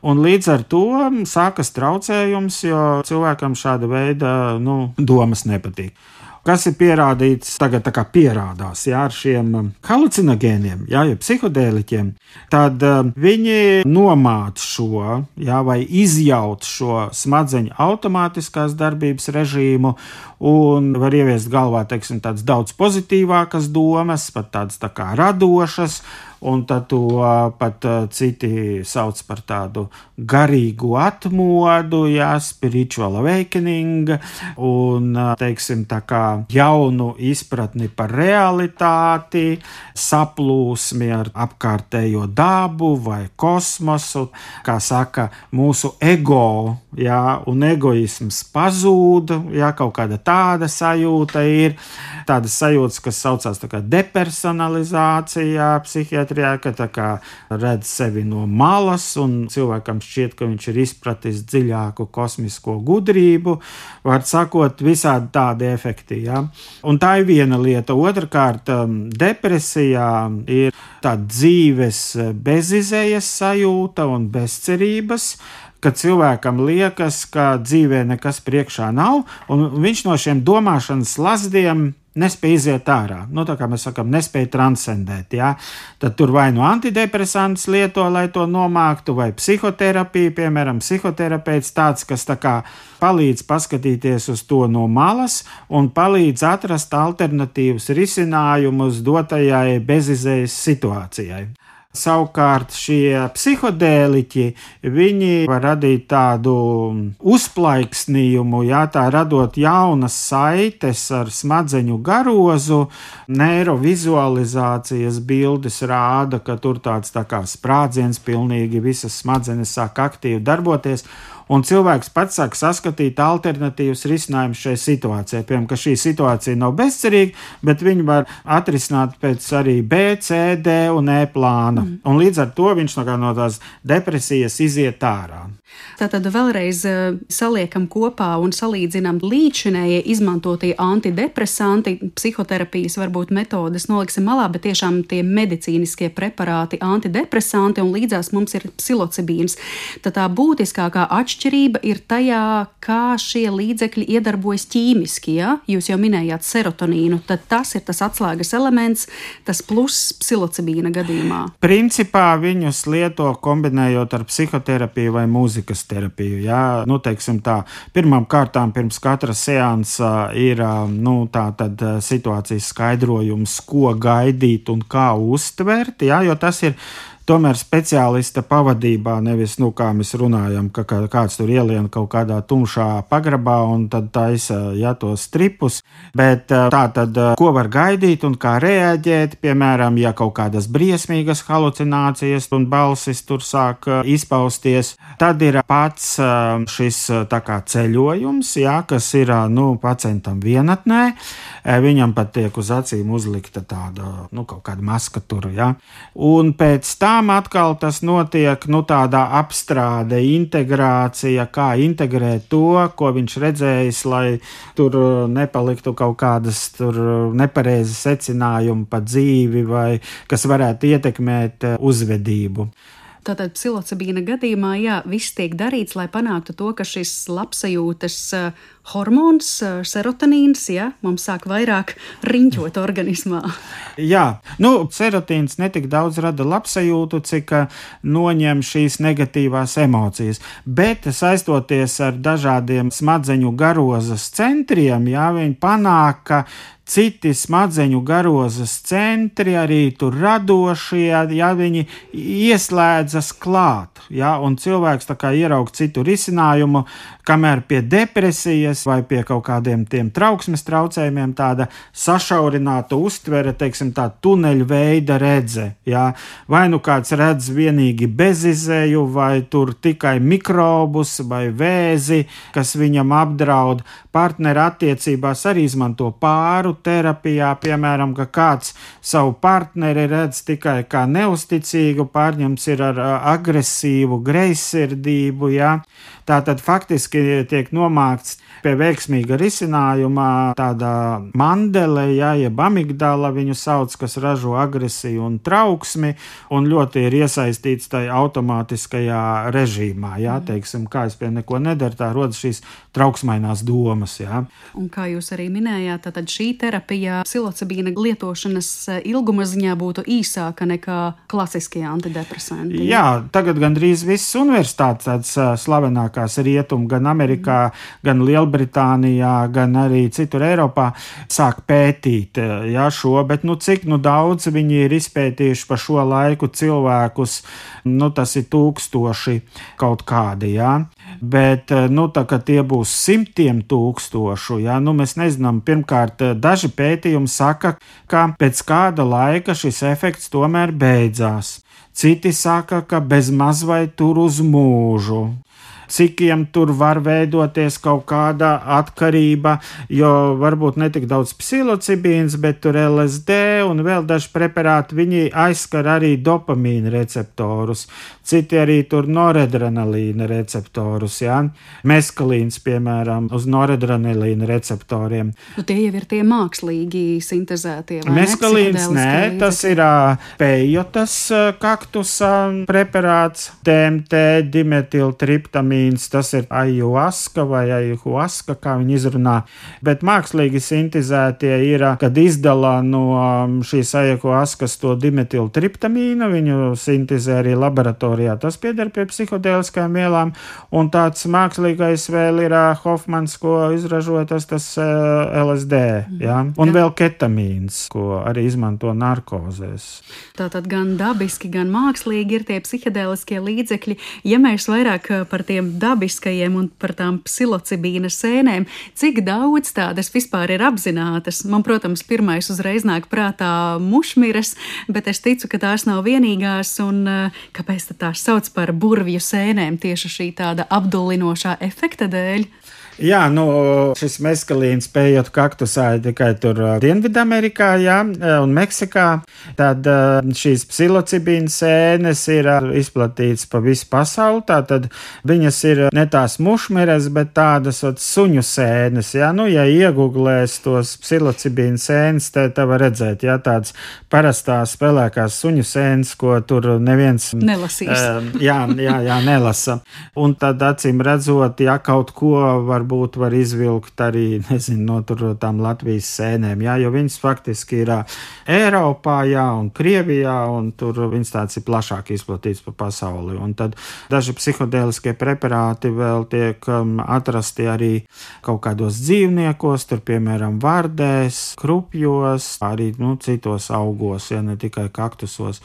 Un līdz ar to sākas traucējums, jo cilvēkam šāda veida nu, domas nepatīk kas ir pierādīts, tagad tā kā pierādās jā, ar šiem um, halucinogēniem, jā, ja psihodēliķiem, tad uh, viņi nomāca šo, jā, vai izjaut šo smadzeņu automātiskās darbības režīmu un var ieviest galvā, teiksim, tādas daudz pozitīvākas domas, pat tādas tā kā radošas, un tad to pat citi sauc par tādu garīgu atmodu, jā, spiritual awakening, un, teiksim, tā kā jaunu izpratni par realitāti, saplūsmi ar apkārtējo dabu vai kosmosu, kā saka, mūsu ego, jā, un egoisms pazūd, jā, kaut kāda tāda sajūta ir, tādas sajūtas, kas saucās tā kā depersonalizācija, psihiatrijā, psihiatrijā, ka redz sevi no malas, un cilvēkam šķiet, ka viņš ir izpratis dziļāku kosmisko gudrību. Var sakot, visādi tādi efekti. Ja? Un tā ir viena lieta. Otrakārt, um, depresijā ir tāda dzīves bezizējas sajūta un bezcerības ka cilvēkam liekas, ka dzīvē nekas priekšā nav, un viņš no šiem domāšanas lazdiem nespēja iziet ārā. Nu, tā kā mēs sakām, nespēja transcendēt. Ja? Tad tur vai nu antidepresantus lieto, lai to nomāktu, vai psihoterapija, piemēram, psihoterapeits tāds, kas tā kā palīdz paskatīties uz to no malas un palīdz atrast alternatīvus risinājumus dotajai bezizējas situācijai. Savukārt šie psihodēliķi, viņi var radīt tādu uzplaiksnījumu, jā, tā radot jaunas saites ar smadzeņu garozu, neirovizualizācijas bildes rāda, ka tur tāds tā kā sprādziens pilnīgi visas smadzenes sāk aktīvi darboties un cilvēks pats sāk saskatīt alternatīvas risinājumus šai situācijai. Piemēram, ka šī situācija nav bezcerīga, bet viņi var atrisināt pēc arī B, C, D un E plāna. Mm. Un līdz ar to viņš no, no tās depresijas iziet ārā. Tātad vēlreiz uh, saliekam kopā un salīdzinām līdzinējie izmantotie antidepresanti, psihoterapijas varbūt metodes noliksim malā, bet tiešām tie medicīniskie preparāti, antidepresanti un līdzās mums ir psilocibīns. Tad tā būtiskākā atšķirība atšķirība ir tajā, kā šie līdzekļi iedarbojas ķīmiski. Ja? Jūs jau minējāt serotonīnu, tad tas ir tas atslēgas elements, tas pluss psilocibīna gadījumā. Principā viņus lieto kombinējot ar psihoterapiju vai mūzikas terapiju. Ja? Nu, tā, pirmām kārtām pirms katra seansa ir nu, tā, tad, situācijas skaidrojums, ko gaidīt un kā uztvert, ja? jo tas ir tomēr speciālista pavadībā, nevis, nu, kā mēs runājam, ka kāds tur ielien kaut kādā tumšā pagrabā un tad taisa, ja tos stripus, bet tā tad, ko var gaidīt un kā reaģēt, piemēram, ja kaut kādas briesmīgas halucinācijas un balsis tur sāk izpausties, tad ir pats šis tā kā ceļojums, ja, kas ir, nu, pacientam vienatnē, viņam pat tiek uz acīm uzlikta tāda, nu, kaut kāda maska tur, ja, un pēc tam tām atkal tas notiek nu, tādā apstrāde, integrācija, kā integrēt to, ko viņš redzējis, lai tur uh, nepaliktu kaut kādas uh, nepareizas secinājumi par dzīvi vai kas varētu ietekmēt uh, uzvedību. Tātad psilocibīna gadījumā, jā, viss tiek darīts, lai panāktu to, ka šis labsajūtas uh, hormons, uh, serotonīns, jā, mums sāk vairāk riņķot organismā. <laughs> Jā, nu, serotīns netik daudz rada labsajūtu, cik uh, noņem šīs negatīvās emocijas, bet saistoties ar dažādiem smadzeņu garozas centriem, jā, viņi panāk, ka citi smadzeņu garozas centri, arī tur radošie, ja viņi ieslēdzas klāt, ja, un cilvēks tā kā ieraug citu risinājumu, kamēr pie depresijas vai pie kaut kādiem tiem trauksmes traucējumiem tāda sašaurināta uztvere, teiksim, tā tuneļa veida redze, ja, vai nu kāds redz vienīgi bezizēju, vai tur tikai mikrobus vai vēzi, kas viņam apdraud, partneru attiecībās arī izmanto pāru terapijā, piemēram, ka kāds savu partneri redz tikai kā neusticīgu, pārņems ir ar agresīvu greizsirdību, jā. Ja? Tā tad faktiski tiek nomākts pie veiksmīga risinājuma tāda mandele, ja, jeb amigdala viņu sauc, kas ražo agresiju un trauksmi, un ļoti ir iesaistīts tajā automātiskajā režīmā, ja, mm. teiksim, kā es pie neko nedaru, tā rodas šīs trauksmainās domas. Ja. Un kā jūs arī minējāt, tad šī terapija psilocibīna lietošanas ilguma ziņā būtu īsāka nekā klasiskie antidepresanti. Jā, tagad gandrīz visas universitātes tādas slavenākās rietumu, gan Amerikā, gan Lielbritānijā, gan arī citur Eiropā sāk pētīt jā, šo, bet nu, cik nu, daudz viņi ir izpētījuši pa šo laiku cilvēkus, nu, tas ir tūkstoši kaut kādi. Jā. Bet nu, tā, tie būs simtiem tūkstošu, jā, nu, mēs nezinām. Pirmkārt, daži pētījumi saka, ka pēc kāda laika šis efekts tomēr beidzās. Citi saka, ka bez maz vai tur uz mūžu cikiem tur var veidoties kaut kāda atkarība, jo varbūt ne tik daudz psilocibīns, bet tur LSD un vēl daži preparāti, viņi aizskar arī dopamīna receptorus, citi arī tur noradrenalīna receptorus, jā. Meskalīns, piemēram, uz noradrenalīna receptoriem. Nu, tie jau ir tie mākslīgi sintezētie. Meskalīns, nē, tas ir pejotas kaktusa preparāts, TMT, dimetiltriptamīns vitamīns, tas ir ajuaska vai ajuaska, kā viņi izrunā. Bet mākslīgi sintēzētie ir, kad izdala no um, šīs ajuaskas to dimetiltriptamīnu, viņu sintēzē arī laboratorijā. Tas pieder pie psihodēliskajām vielām, un tāds mākslīgais vēl ir uh, Hofmans, ko izražoja tas, uh, LSD, ja? un vēl ketamīns, ko arī izmanto narkozēs. Tātad gan dabiski, gan mākslīgi ir tie psihedēliskie līdzekļi. Ja mēs vairāk uh, par tiem tiem dabiskajiem un par tām psilocibīna sēnēm, cik daudz tādas vispār ir apzinātas. Man, protams, pirmais uzreiz nāk prātā mušmiras, bet es ticu, ka tās nav vienīgās, un eh, kāpēc tās sauc par burvju sēnēm tieši šī tāda apdullinošā efekta dēļ? Jā, nu, šis meskalīns pējot kaktusā tikai tur Dienvidamerikā, jā, un Meksikā. Tad šīs psilocibīna sēnes ir izplatītas pa visu pasauli. Tātad viņas ir ne tās mušmeres, bet tādas ot, suņu sēnes. Jā, nu, ja iegūglēs tos psilocibīna sēnes, tad te var redzēt, jā, tādas parastās spēlēkās suņu sēnes, ko tur neviens nelasīs. <laughs> jā, jā, jā, nelasa. Un tad acīm redzot, ja kaut ko var varbūt var izvilkt arī <laughs> nezinu, no tur, tām Latvijas sēnēm, jā, jo viņas faktiski ir Eiropā jā, un Krievijā, un tur viņas tāds ir plašāk izplatīts pa pasauli. Un tad daži psihodēliskie preparāti vēl tiek um, atrasti arī kaut kādos dzīvniekos, tur piemēram vardēs, krupjos, arī nu, citos augos, ja ne tikai kaktusos.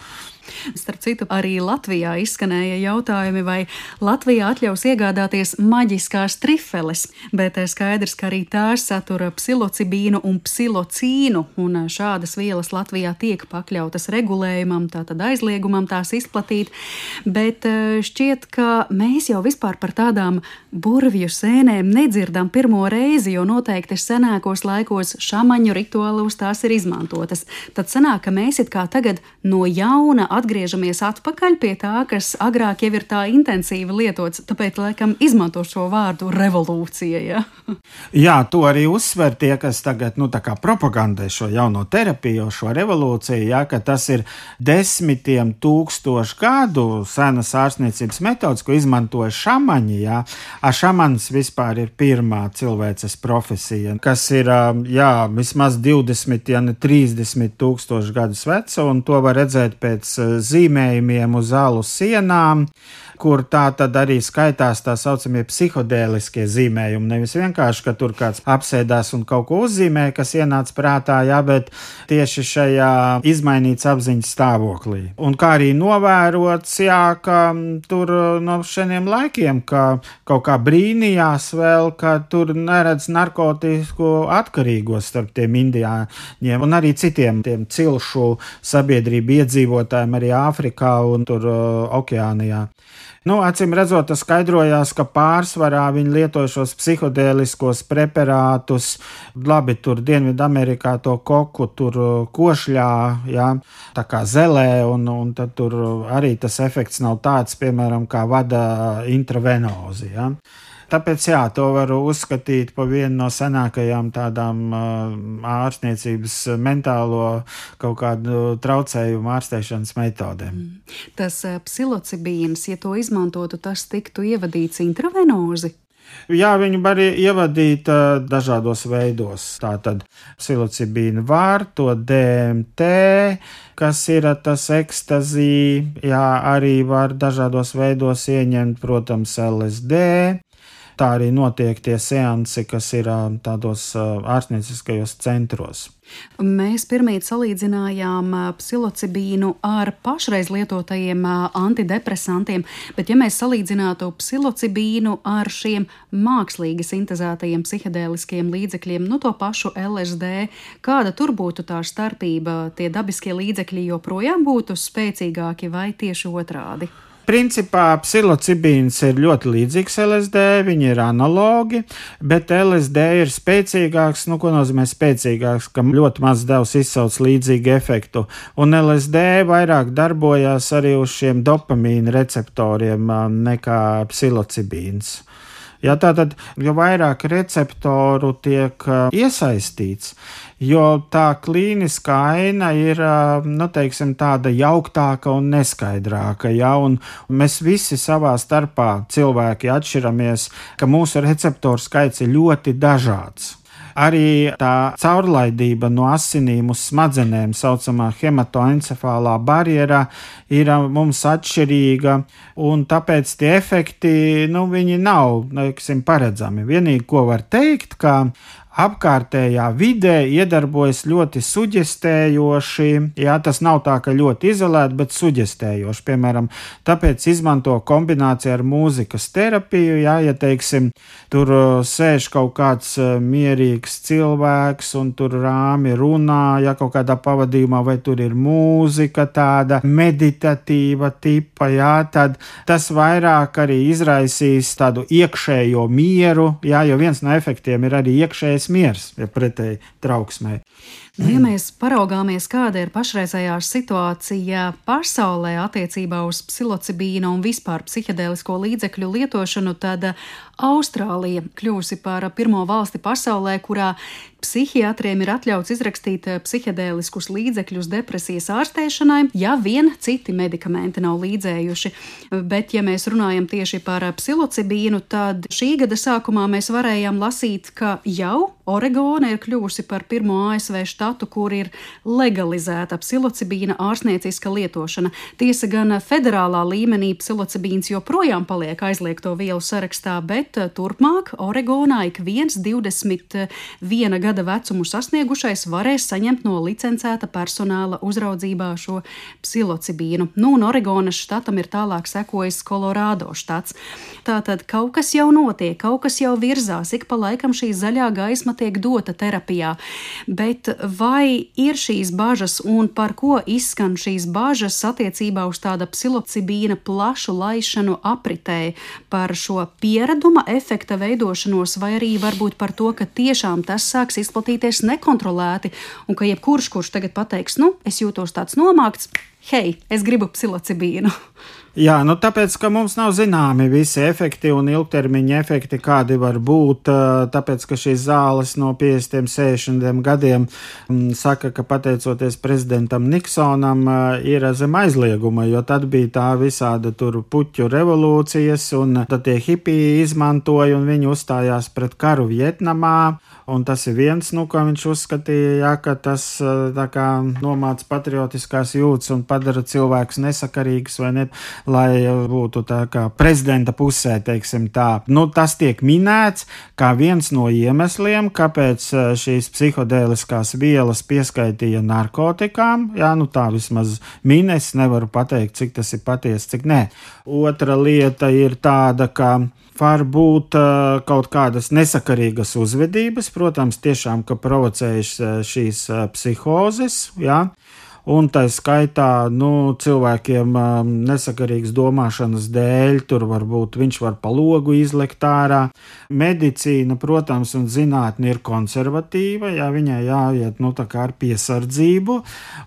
Starp citu, arī Latvijā izskanēja jautājumi, vai Latvijā atļaus iegādāties maģiskās trifeles, bet skaidrs, ka arī tās satura psilocibīnu un psilocīnu, un šādas vielas Latvijā tiek pakļautas regulējumam, tātad aizliegumam tās izplatīt, bet eh, šķiet, ka mēs jau vispār par tādām burvju sēnēm nedzirdam pirmo reizi, jo noteikti senākos laikos šamaņu rituālos tās ir izmantotas. Tad sanāk, ka mēs it kā tagad no jauna atgriežamies atpakaļ pie tā, kas agrāk jau ir tā intensīvi lietots. Tāpēc, laikam, izmanto šo vārdu revolūcija. Ja? <laughs> Jā, to arī uzsver tie, kas tagad nu, propagandē šo jauno terapiju, šo revolūciju, ja, ka tas ir desmitiem tūkstošu gadu senas ārstniecības metodas, ko izmantoja šamaņi. Ja. A šamans vispār ir pirmā cilvēces profesija, kas ir jā, vismaz 20, ja ne 30 tūkstoši gadus veca, un to var redzēt pēc zīmējumiem uz alu sienām, kur tā tad arī skaitās tā saucamie psihodēliskie zīmējumi. Nevis vienkārši, ka tur kāds apsēdās un kaut ko uzzīmē, kas ienāca prātā, jā, bet tieši šajā izmainīts apziņas stāvoklī. Un kā arī novērots, jā, ka tur no šiem laikiem, ka kaut kā brīnījās vēl, ka tur neredz narkotiku atkarīgos starp tiem indiāņiem un arī citiem tiem cilšu sabiedrību iedzīvotājiem arī Āfrikā un tur uh, Okeānijā. Nu, acīm redzot, tas skaidrojās, ka pārsvarā viņi lietoja šos psihodēliskos preparātus, labi, tur Dienvidamerikā to koku tur uh, košļā, jā, tā kā zelē, un, un tad tur arī tas efekts nav tāds, piemēram, kā vada intravenozi. Jā. Tāpēc, jā, to var uzskatīt par vienu no senākajām tādām ārstniecības mentālo kaut kādu traucējumu ārstēšanas metodēm. Mm. Tas psilocibīns, ja to izmantotu, tas tiktu ievadīts intravenozi. Jā, viņu var ievadīt uh, dažādos veidos. Tātad psilocibīnu var, to DMT, kas ir tas ekstazī, jā, arī var dažādos veidos ieņemt, protams, LSD. Tā arī notiek tie seansi, kas ir tādos ārstnieciskajos centros. Mēs pirmīt salīdzinājām psilocibīnu ar pašreiz lietotajiem antidepresantiem, bet ja mēs salīdzinātu psilocibīnu ar šiem mākslīgi sintēzētajiem psihedēliskiem līdzekļiem, nu to pašu LSD, kāda tur būtu tā starpība? Tie dabiskie līdzekļi joprojām būtu spēcīgāki vai tieši otrādi? Principā psilocibīns ir ļoti līdzīgs LSD, viņi ir analogi, bet LSD ir spēcīgāks. Nu, ko nozīmē spēcīgāks? Kam ļoti maz devs izsauc līdzīgu efektu. Un LSD vairāk darbojās arī uz šiem dopamīna receptoriem nekā psilocibīns. Ja, tātad, jo vairāk receptoru tiek iesaistīts, jo tā klīniskā aina ir nu, teiksim, tāda jauktāka un neskaidrāka. Ja, un mēs visi savā starpā cilvēki atšķiramies, ka mūsu receptoru skaits ir ļoti dažāds arī tā caurlaidība no asinīm uz smadzenēm, saucamā hematoencefālā barjerā, ir mums atšķirīga, un tāpēc tie efekti, nu, viņi nav, teiksim, paredzami. Vienīgi, ko var teikt, ka apkārtējā vidē iedarbojas ļoti suģestējoši. Jā, tas nav tā, ka ļoti izolēti, bet suģestējoši. Piemēram, tāpēc izmanto kombināciju ar mūzikas terapiju. Jā, ja teiksim, tur uh, sēž kaut kāds uh, mierīgs cilvēks un tur rāmi runā, ja kaut kādā pavadījumā, vai tur ir mūzika tāda meditatīva tipa, jā, tad tas vairāk arī izraisīs tādu iekšējo mieru, jā, jo viens no efektiem ir arī iekšējais iekšējais miers, ja pretēji trauksmē. Nu, ja mēs paraugāmies, kāda ir pašreizējā situācija pasaulē attiecībā uz psilocibīnu un vispār psihedēlisko līdzekļu lietošanu, tad Austrālija kļūsi par pirmo valsti pasaulē, kurā psihiatriem ir atļauts izrakstīt psihedēliskus līdzekļus depresijas ārstēšanai, ja vien citi medikamenti nav līdzējuši. Bet, ja mēs runājam tieši par psilocibīnu, tad šī gada sākumā mēs varējām lasīt, ka jau Oregona ir kļuvusi par pirmo ASV štatu, kur ir legalizēta psilocibīna ārstnieciska lietošana. Tiesa gan federālā līmenī psilocibīns joprojām paliek aizliegto vielu sarakstā, bet eh, turpmāk Oregonā ik viens 21 gada vecumu sasniegušais varēs saņemt no licencēta personāla uzraudzībā šo psilocibīnu. Nu, un Oregonas štatam ir tālāk sekojis Kolorādo štats. Tātad kaut kas jau notiek, kaut kas jau virzās, ik pa laikam šī zaļā gaisma tiek dota terapijā. Bet vai ir šīs bažas un par ko izskan šīs bažas attiecībā uz tāda psilocibīna plašu laišanu apritē, par šo piereduma efekta veidošanos, vai arī varbūt par to, ka tiešām tas sāks izplatīties nekontrolēti un ka jebkurš, kurš tagad pateiks, nu, es jūtos tāds nomākts, hei, es gribu psilocibīnu. Jā, nu tāpēc, ka mums nav zināmi visi efekti un ilgtermiņa efekti, kādi var būt, tāpēc, ka šīs zāles no 50, 60 gadiem mm, saka, ka pateicoties prezidentam Niksonam ir zem aizlieguma, jo tad bija tā visāda tur puķu revolūcijas un tad tie hipiji izmantoja un viņi uzstājās pret karu Vietnamā. Un tas ir viens, nu, ko viņš uzskatīja, jā, ka tas kā, nomāca patriotiskās jūtas un padara cilvēkus nesakarīgus, vai ne, lai būtu tā kā prezidenta pusē, teiksim tā. Nu, tas tiek minēts kā viens no iemesliem, kāpēc šīs psihodēliskās vielas pieskaitīja narkotikām. Jā, nu tā vismaz minēs, nevaru pateikt, cik tas ir patiesi, cik nē. Otra lieta ir tāda, ka var būt uh, kaut kādas nesakarīgas uzvedības, protams, tiešām, ka provocējušas šīs psihozes, jā. Un tā skaitā nu, cilvēkiem nesakarīgas domāšanas dēļ, tur varbūt viņš var pa logu izlikt ārā. Medicīna, protams, un zinātne ir konservatīva, jā, viņai jāiet nu, ar piesardzību,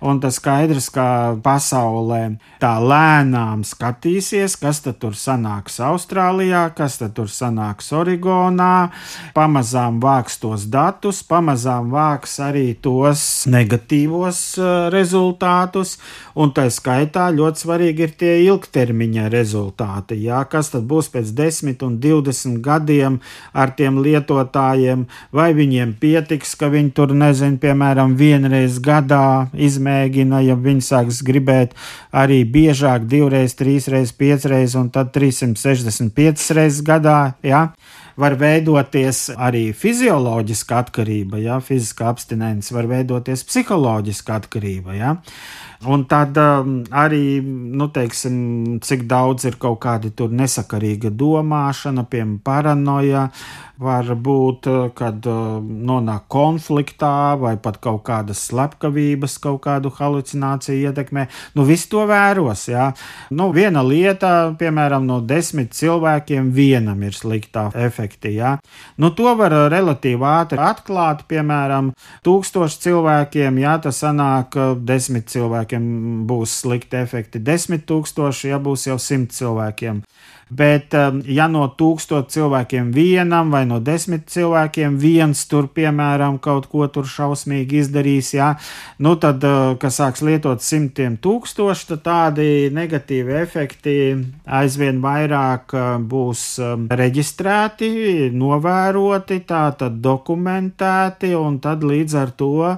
un tas skaidrs, ka pasaulē tā lēnām skatīsies, kas tad tur sanāks Austrālijā, kas tad tur sanāks Oregonā, pamazām vāks tos datus, pamazām vāks arī tos negatīvos rezultātus rezultātus, un tā skaitā ļoti svarīgi ir tie ilgtermiņa rezultāti. Jā, kas tad būs pēc 10 un 20 gadiem ar tiem lietotājiem, vai viņiem pietiks, ka viņi tur, nezinu, piemēram, vienreiz gadā izmēģina, ja viņi sāks gribēt arī biežāk, divreiz, trīsreiz, piecreiz un tad 365 reizes gadā. Jā var veidoties arī fizioloģiska atkarība, ja fiziskā abstinence var veidoties psiholoģiska atkarība. Ja? Un tad um, arī, nu, teiksim, cik daudz ir kaut kāda nesakarīga domāšana, piemēram, paranoja, var būt, uh, kad uh, nonāk konfliktā vai pat kaut kādas slepkavības, kaut kādu halucināciju ietekmē. Nu, viss to vēros, jā. Nu, viena lieta, piemēram, no desmit cilvēkiem vienam ir sliktā efekti, jā. Nu, to var uh, relatīvi ātri atklāt, piemēram, tūkstoši cilvēkiem, jā, tas sanāk desmit cilvēkiem cilvēkiem būs slikti efekti, desmit tūkstoši, ja būs jau simt cilvēkiem Bet, um, ja no tūkstošiem cilvēkiem vienam vai no desmit cilvēkiem viens tur, piemēram, kaut ko tur šausmīgi izdarīs, jā, nu tad, uh, kas sāks lietot simtiem tūkstoši, tad tādi negatīvi efekti aizvien vairāk uh, būs um, reģistrēti, novēroti, tātad dokumentēti, un tad līdz ar to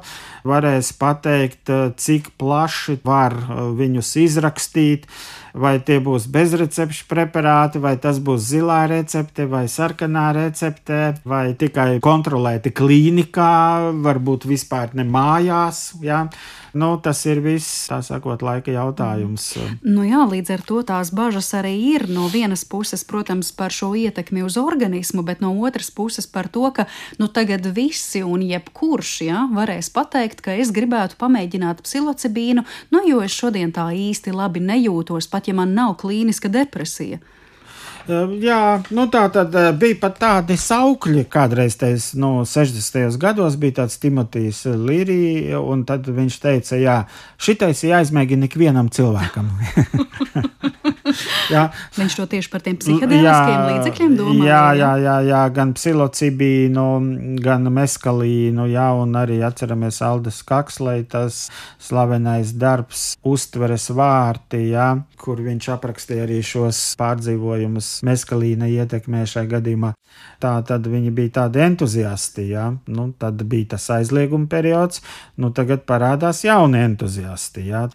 varēs pateikt, uh, cik plaši var viņus izrakstīt vai tie būs bezrecepšu preparāti, vai tas būs zilā recepte, vai sarkanā recepte, vai tikai kontrolēti klīnikā, varbūt vispār ne mājās. Ja? Nu, tas ir viss, tā sakot, laika jautājums. Nu jā, līdz ar to tās bažas arī ir no vienas puses, protams, par šo ietekmi uz organismu, bet no otras puses par to, ka nu, tagad visi un jebkurš ja, varēs pateikt, ka es gribētu pamēģināt psilocibīnu, nu, jo es šodien tā īsti labi nejūtos, pat ja man nav klīniska depresija. Jā, nu tā tad eh, bija pat tādi saukļi, kādreiz tais, no nu, 60. gados bija tāds Timotejs Līrija, un tad viņš teica, jā, šitais jāizmēģina ikvienam cilvēkam. <laughs> <laughs> jā. Viņš to tieši par tiem psihedēliskiem līdzekļiem domā. Jā, jā, jā, jā, gan psilocibīnu, gan meskalīnu, jā, un arī atceramies Aldas Kakslei, tas slavenais darbs uztveres vārti, jā, kur viņš aprakstīja arī šos pārdzīvojumus meskalīna ietekmē šai gadījumā. Tā tad viņi bija tādi entuziasti, jā, nu, tad bija tas aizlieguma periods, nu tagad parādās jauni entuziasti, jā.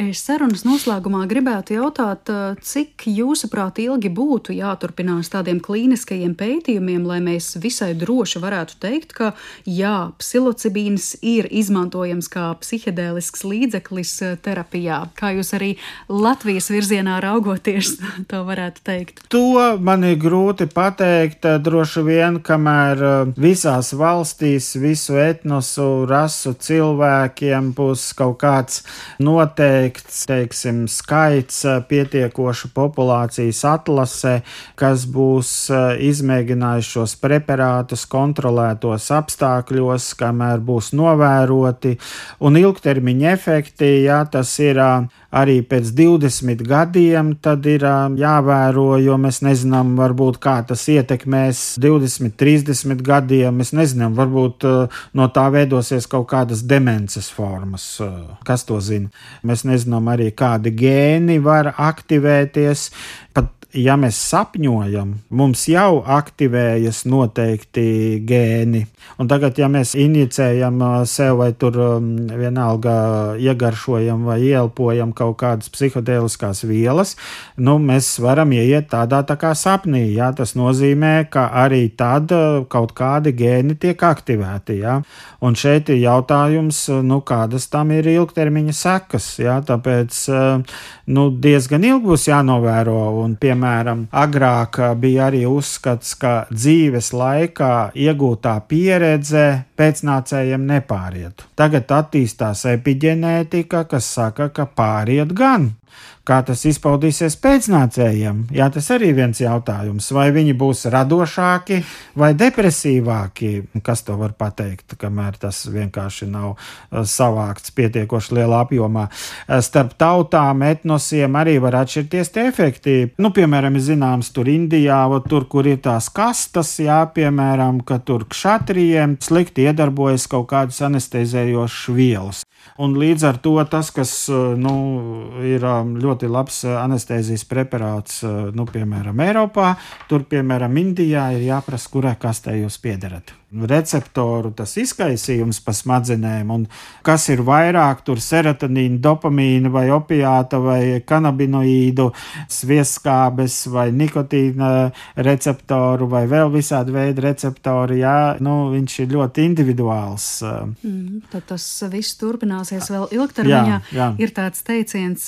Es sarunas noslēgumā gribētu jautāt, cik jūsuprāt ilgi būtu jāturpinās tādiem klīniskajiem pētījumiem, lai mēs visai droši varētu teikt, ka jā, psilocibīns ir izmantojams kā psihedēlisks līdzeklis terapijā. Kā jūs arī Latvijas virzienā raugoties, <laughs> to varētu teikt? To man ir grūti pateikt, droši vien, kamēr visās valstīs, visu etnosu, rasu cilvēkiem būs kaut kāds noteikts noteikts, teiksim, skaits pietiekošu populācijas atlasē, kas būs izmēģinājuši šos preparātus kontrolētos apstākļos, kamēr būs novēroti, un ilgtermiņa efekti, ja tas ir arī pēc 20 gadiem, tad ir jāvēro, jo mēs nezinām, varbūt kā tas ietekmēs 20, 30 gadiem. Mēs nezinām, varbūt no tā veidosies kaut kādas demences formas. Kas to zina? Mēs nezinām arī, kādi gēni var aktivēties. Pat ja mēs sapņojam, mums jau aktivējas noteikti gēni. Un tagad, ja mēs injicējam sev vai tur vienalga iegaršojam vai ielpojam kaut kādas psihodēliskās vielas, nu, mēs varam ieiet tādā tā kā sapnī. Jā, tas nozīmē, ka arī tad kaut kādi gēni tiek aktivēti. Jā. Un šeit ir jautājums, nu, kādas tam ir ilgtermiņa sekas. Jā, tāpēc nu, diezgan ilgi būs jānovēro un piemēram piemēram, agrāk bija arī uzskats, ka dzīves laikā iegūtā pieredze pēcnācējiem nepārietu. Tagad attīstās epigenētika, kas saka, ka pāriet gan. Kā tas izpaudīsies pēcnācējiem? Jā, tas arī viens jautājums. Vai viņi būs radošāki vai depresīvāki? Kas to var pateikt, kamēr tas vienkārši nav uh, savākts pietiekoši lielā apjomā? Uh, starp tautām, etnosiem arī var atšķirties tie efekti. Nu, piemēram, zināms, tur Indijā, tur, kur ir tās kastas, jā, piemēram, ka tur kšatrijiem slikti iedarbojas kaut kādas anestezējošas vielas. Un līdz ar to tas, kas uh, nu, ir um, ļoti labs uh, anestezijas preparāts, uh, nu, piemēram, Eiropā, tur, piemēram, Indijā, ir jāprasa, kurai kastē jūs piederat receptoru tas izkaisījums pa smadzenēm, un kas ir vairāk tur serotonīna, dopamīna vai opiāta vai kanabinoīdu, svieskābes vai nikotīna receptoru vai vēl visādi veidi receptori, jā, nu, viņš ir ļoti individuāls. Mm, tad tas viss turpināsies vēl ilgtermiņā. Jā, jā. Ir tāds teiciens,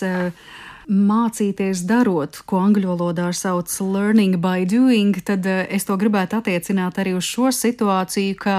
mācīties darot, ko angļu valodā sauc learning by doing, tad eh, es to gribētu attiecināt arī uz šo situāciju, kā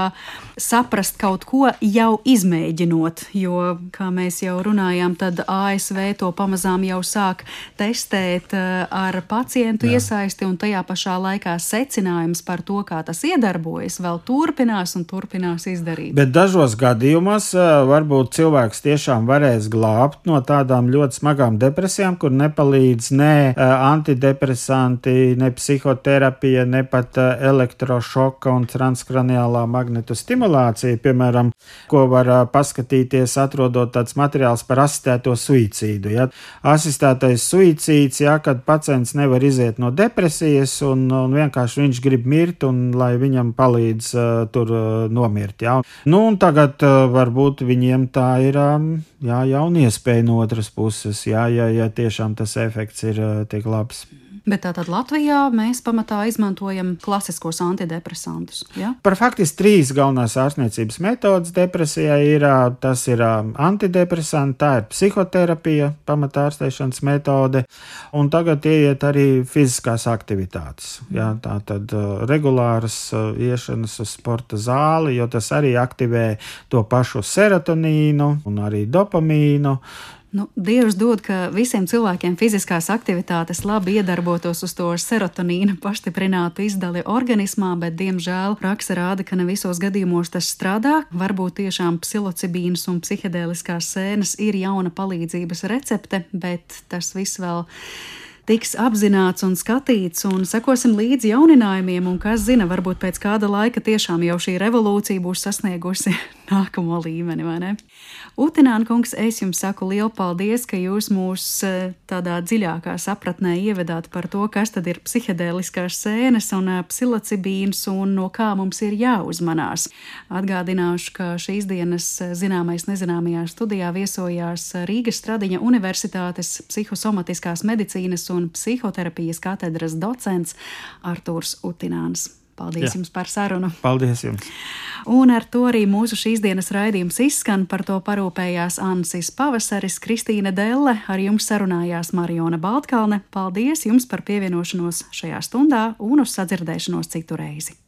saprast kaut ko jau izmēģinot. Jo, kā mēs jau runājām, tad ASV to pamazām jau sāk testēt eh, ar pacientu Jā. iesaisti, un tajā pašā laikā secinājums par to, kā tas iedarbojas, vēl turpinās un turpinās izdarīt. Bet dažos gadījumos eh, varbūt cilvēks tiešām varēs glābt no tādām ļoti smagām depresijām kur nepalīdz ne antidepresanti, ne psihoterapija, ne pat elektrošoka un transkraniālā magnetu stimulācija, piemēram, ko var paskatīties, atrodot tāds materiāls par asistēto suicīdu. Ja? Asistētais suicīds, ja, kad pacients nevar iziet no depresijas un, un vienkārši viņš grib mirt un lai viņam palīdz uh, tur uh, nomirt. Ja? Nu, un tagad uh, varbūt viņiem tā ir um, jā, jauna iespēja no otras puses, jā, ja, ja tiešām tas efekts ir tik labs. Bet tātad Latvijā mēs pamatā izmantojam klasiskos antidepresantus. Ja? Par faktiski trīs galvenās ārstniecības metodas depresijai ir tas ir antidepresanti, tā ir psihoterapija, pamatā ārstēšanas metode, un tagad ieiet arī fiziskās aktivitātes. Ja? Tā tad regulāras iešanas uz sporta zāli, jo tas arī aktivē to pašu serotonīnu un arī dopamīnu. Nu, Dievs dod, ka visiem cilvēkiem fiziskās aktivitātes labi iedarbotos uz to serotonīna pastiprinātu izdali organismā, bet, diemžēl, praksa rāda, ka ne visos gadījumos tas strādā. Varbūt tiešām psilocibīnas un psihedēliskās sēnes ir jauna palīdzības recepte, bet tas viss vēl tiks apzināts un skatīts, un sekosim līdzi jauninājumiem, un kas zina, varbūt pēc kāda laika tiešām jau šī revolūcija būs sasniegusi <laughs> nākamo līmeni, vai ne? Utināna kungs, es jums saku lielu paldies, ka jūs mūs e, tādā dziļākā sapratnē ievedāt par to, kas tad ir psihedēliskās sēnes un e, psilocibīns un no kā mums ir jāuzmanās. Atgādināšu, ka šīs dienas e, zināmais nezināmajā studijā viesojās Rīgas Stradiņa Universitātes psihosomatiskās medicīnas un psihoterapijas katedras docents Artūrs Utināns. Paldies Jā. jums par sarunu. Paldies jums. Un ar to arī mūsu šīs dienas raidījums izskan. Par to parūpējās Ansis Pavasaris, Kristīne Delle, ar jums sarunājās Mariona Baltkalne. Paldies jums par pievienošanos šajā stundā un uz sadzirdēšanos citu reizi.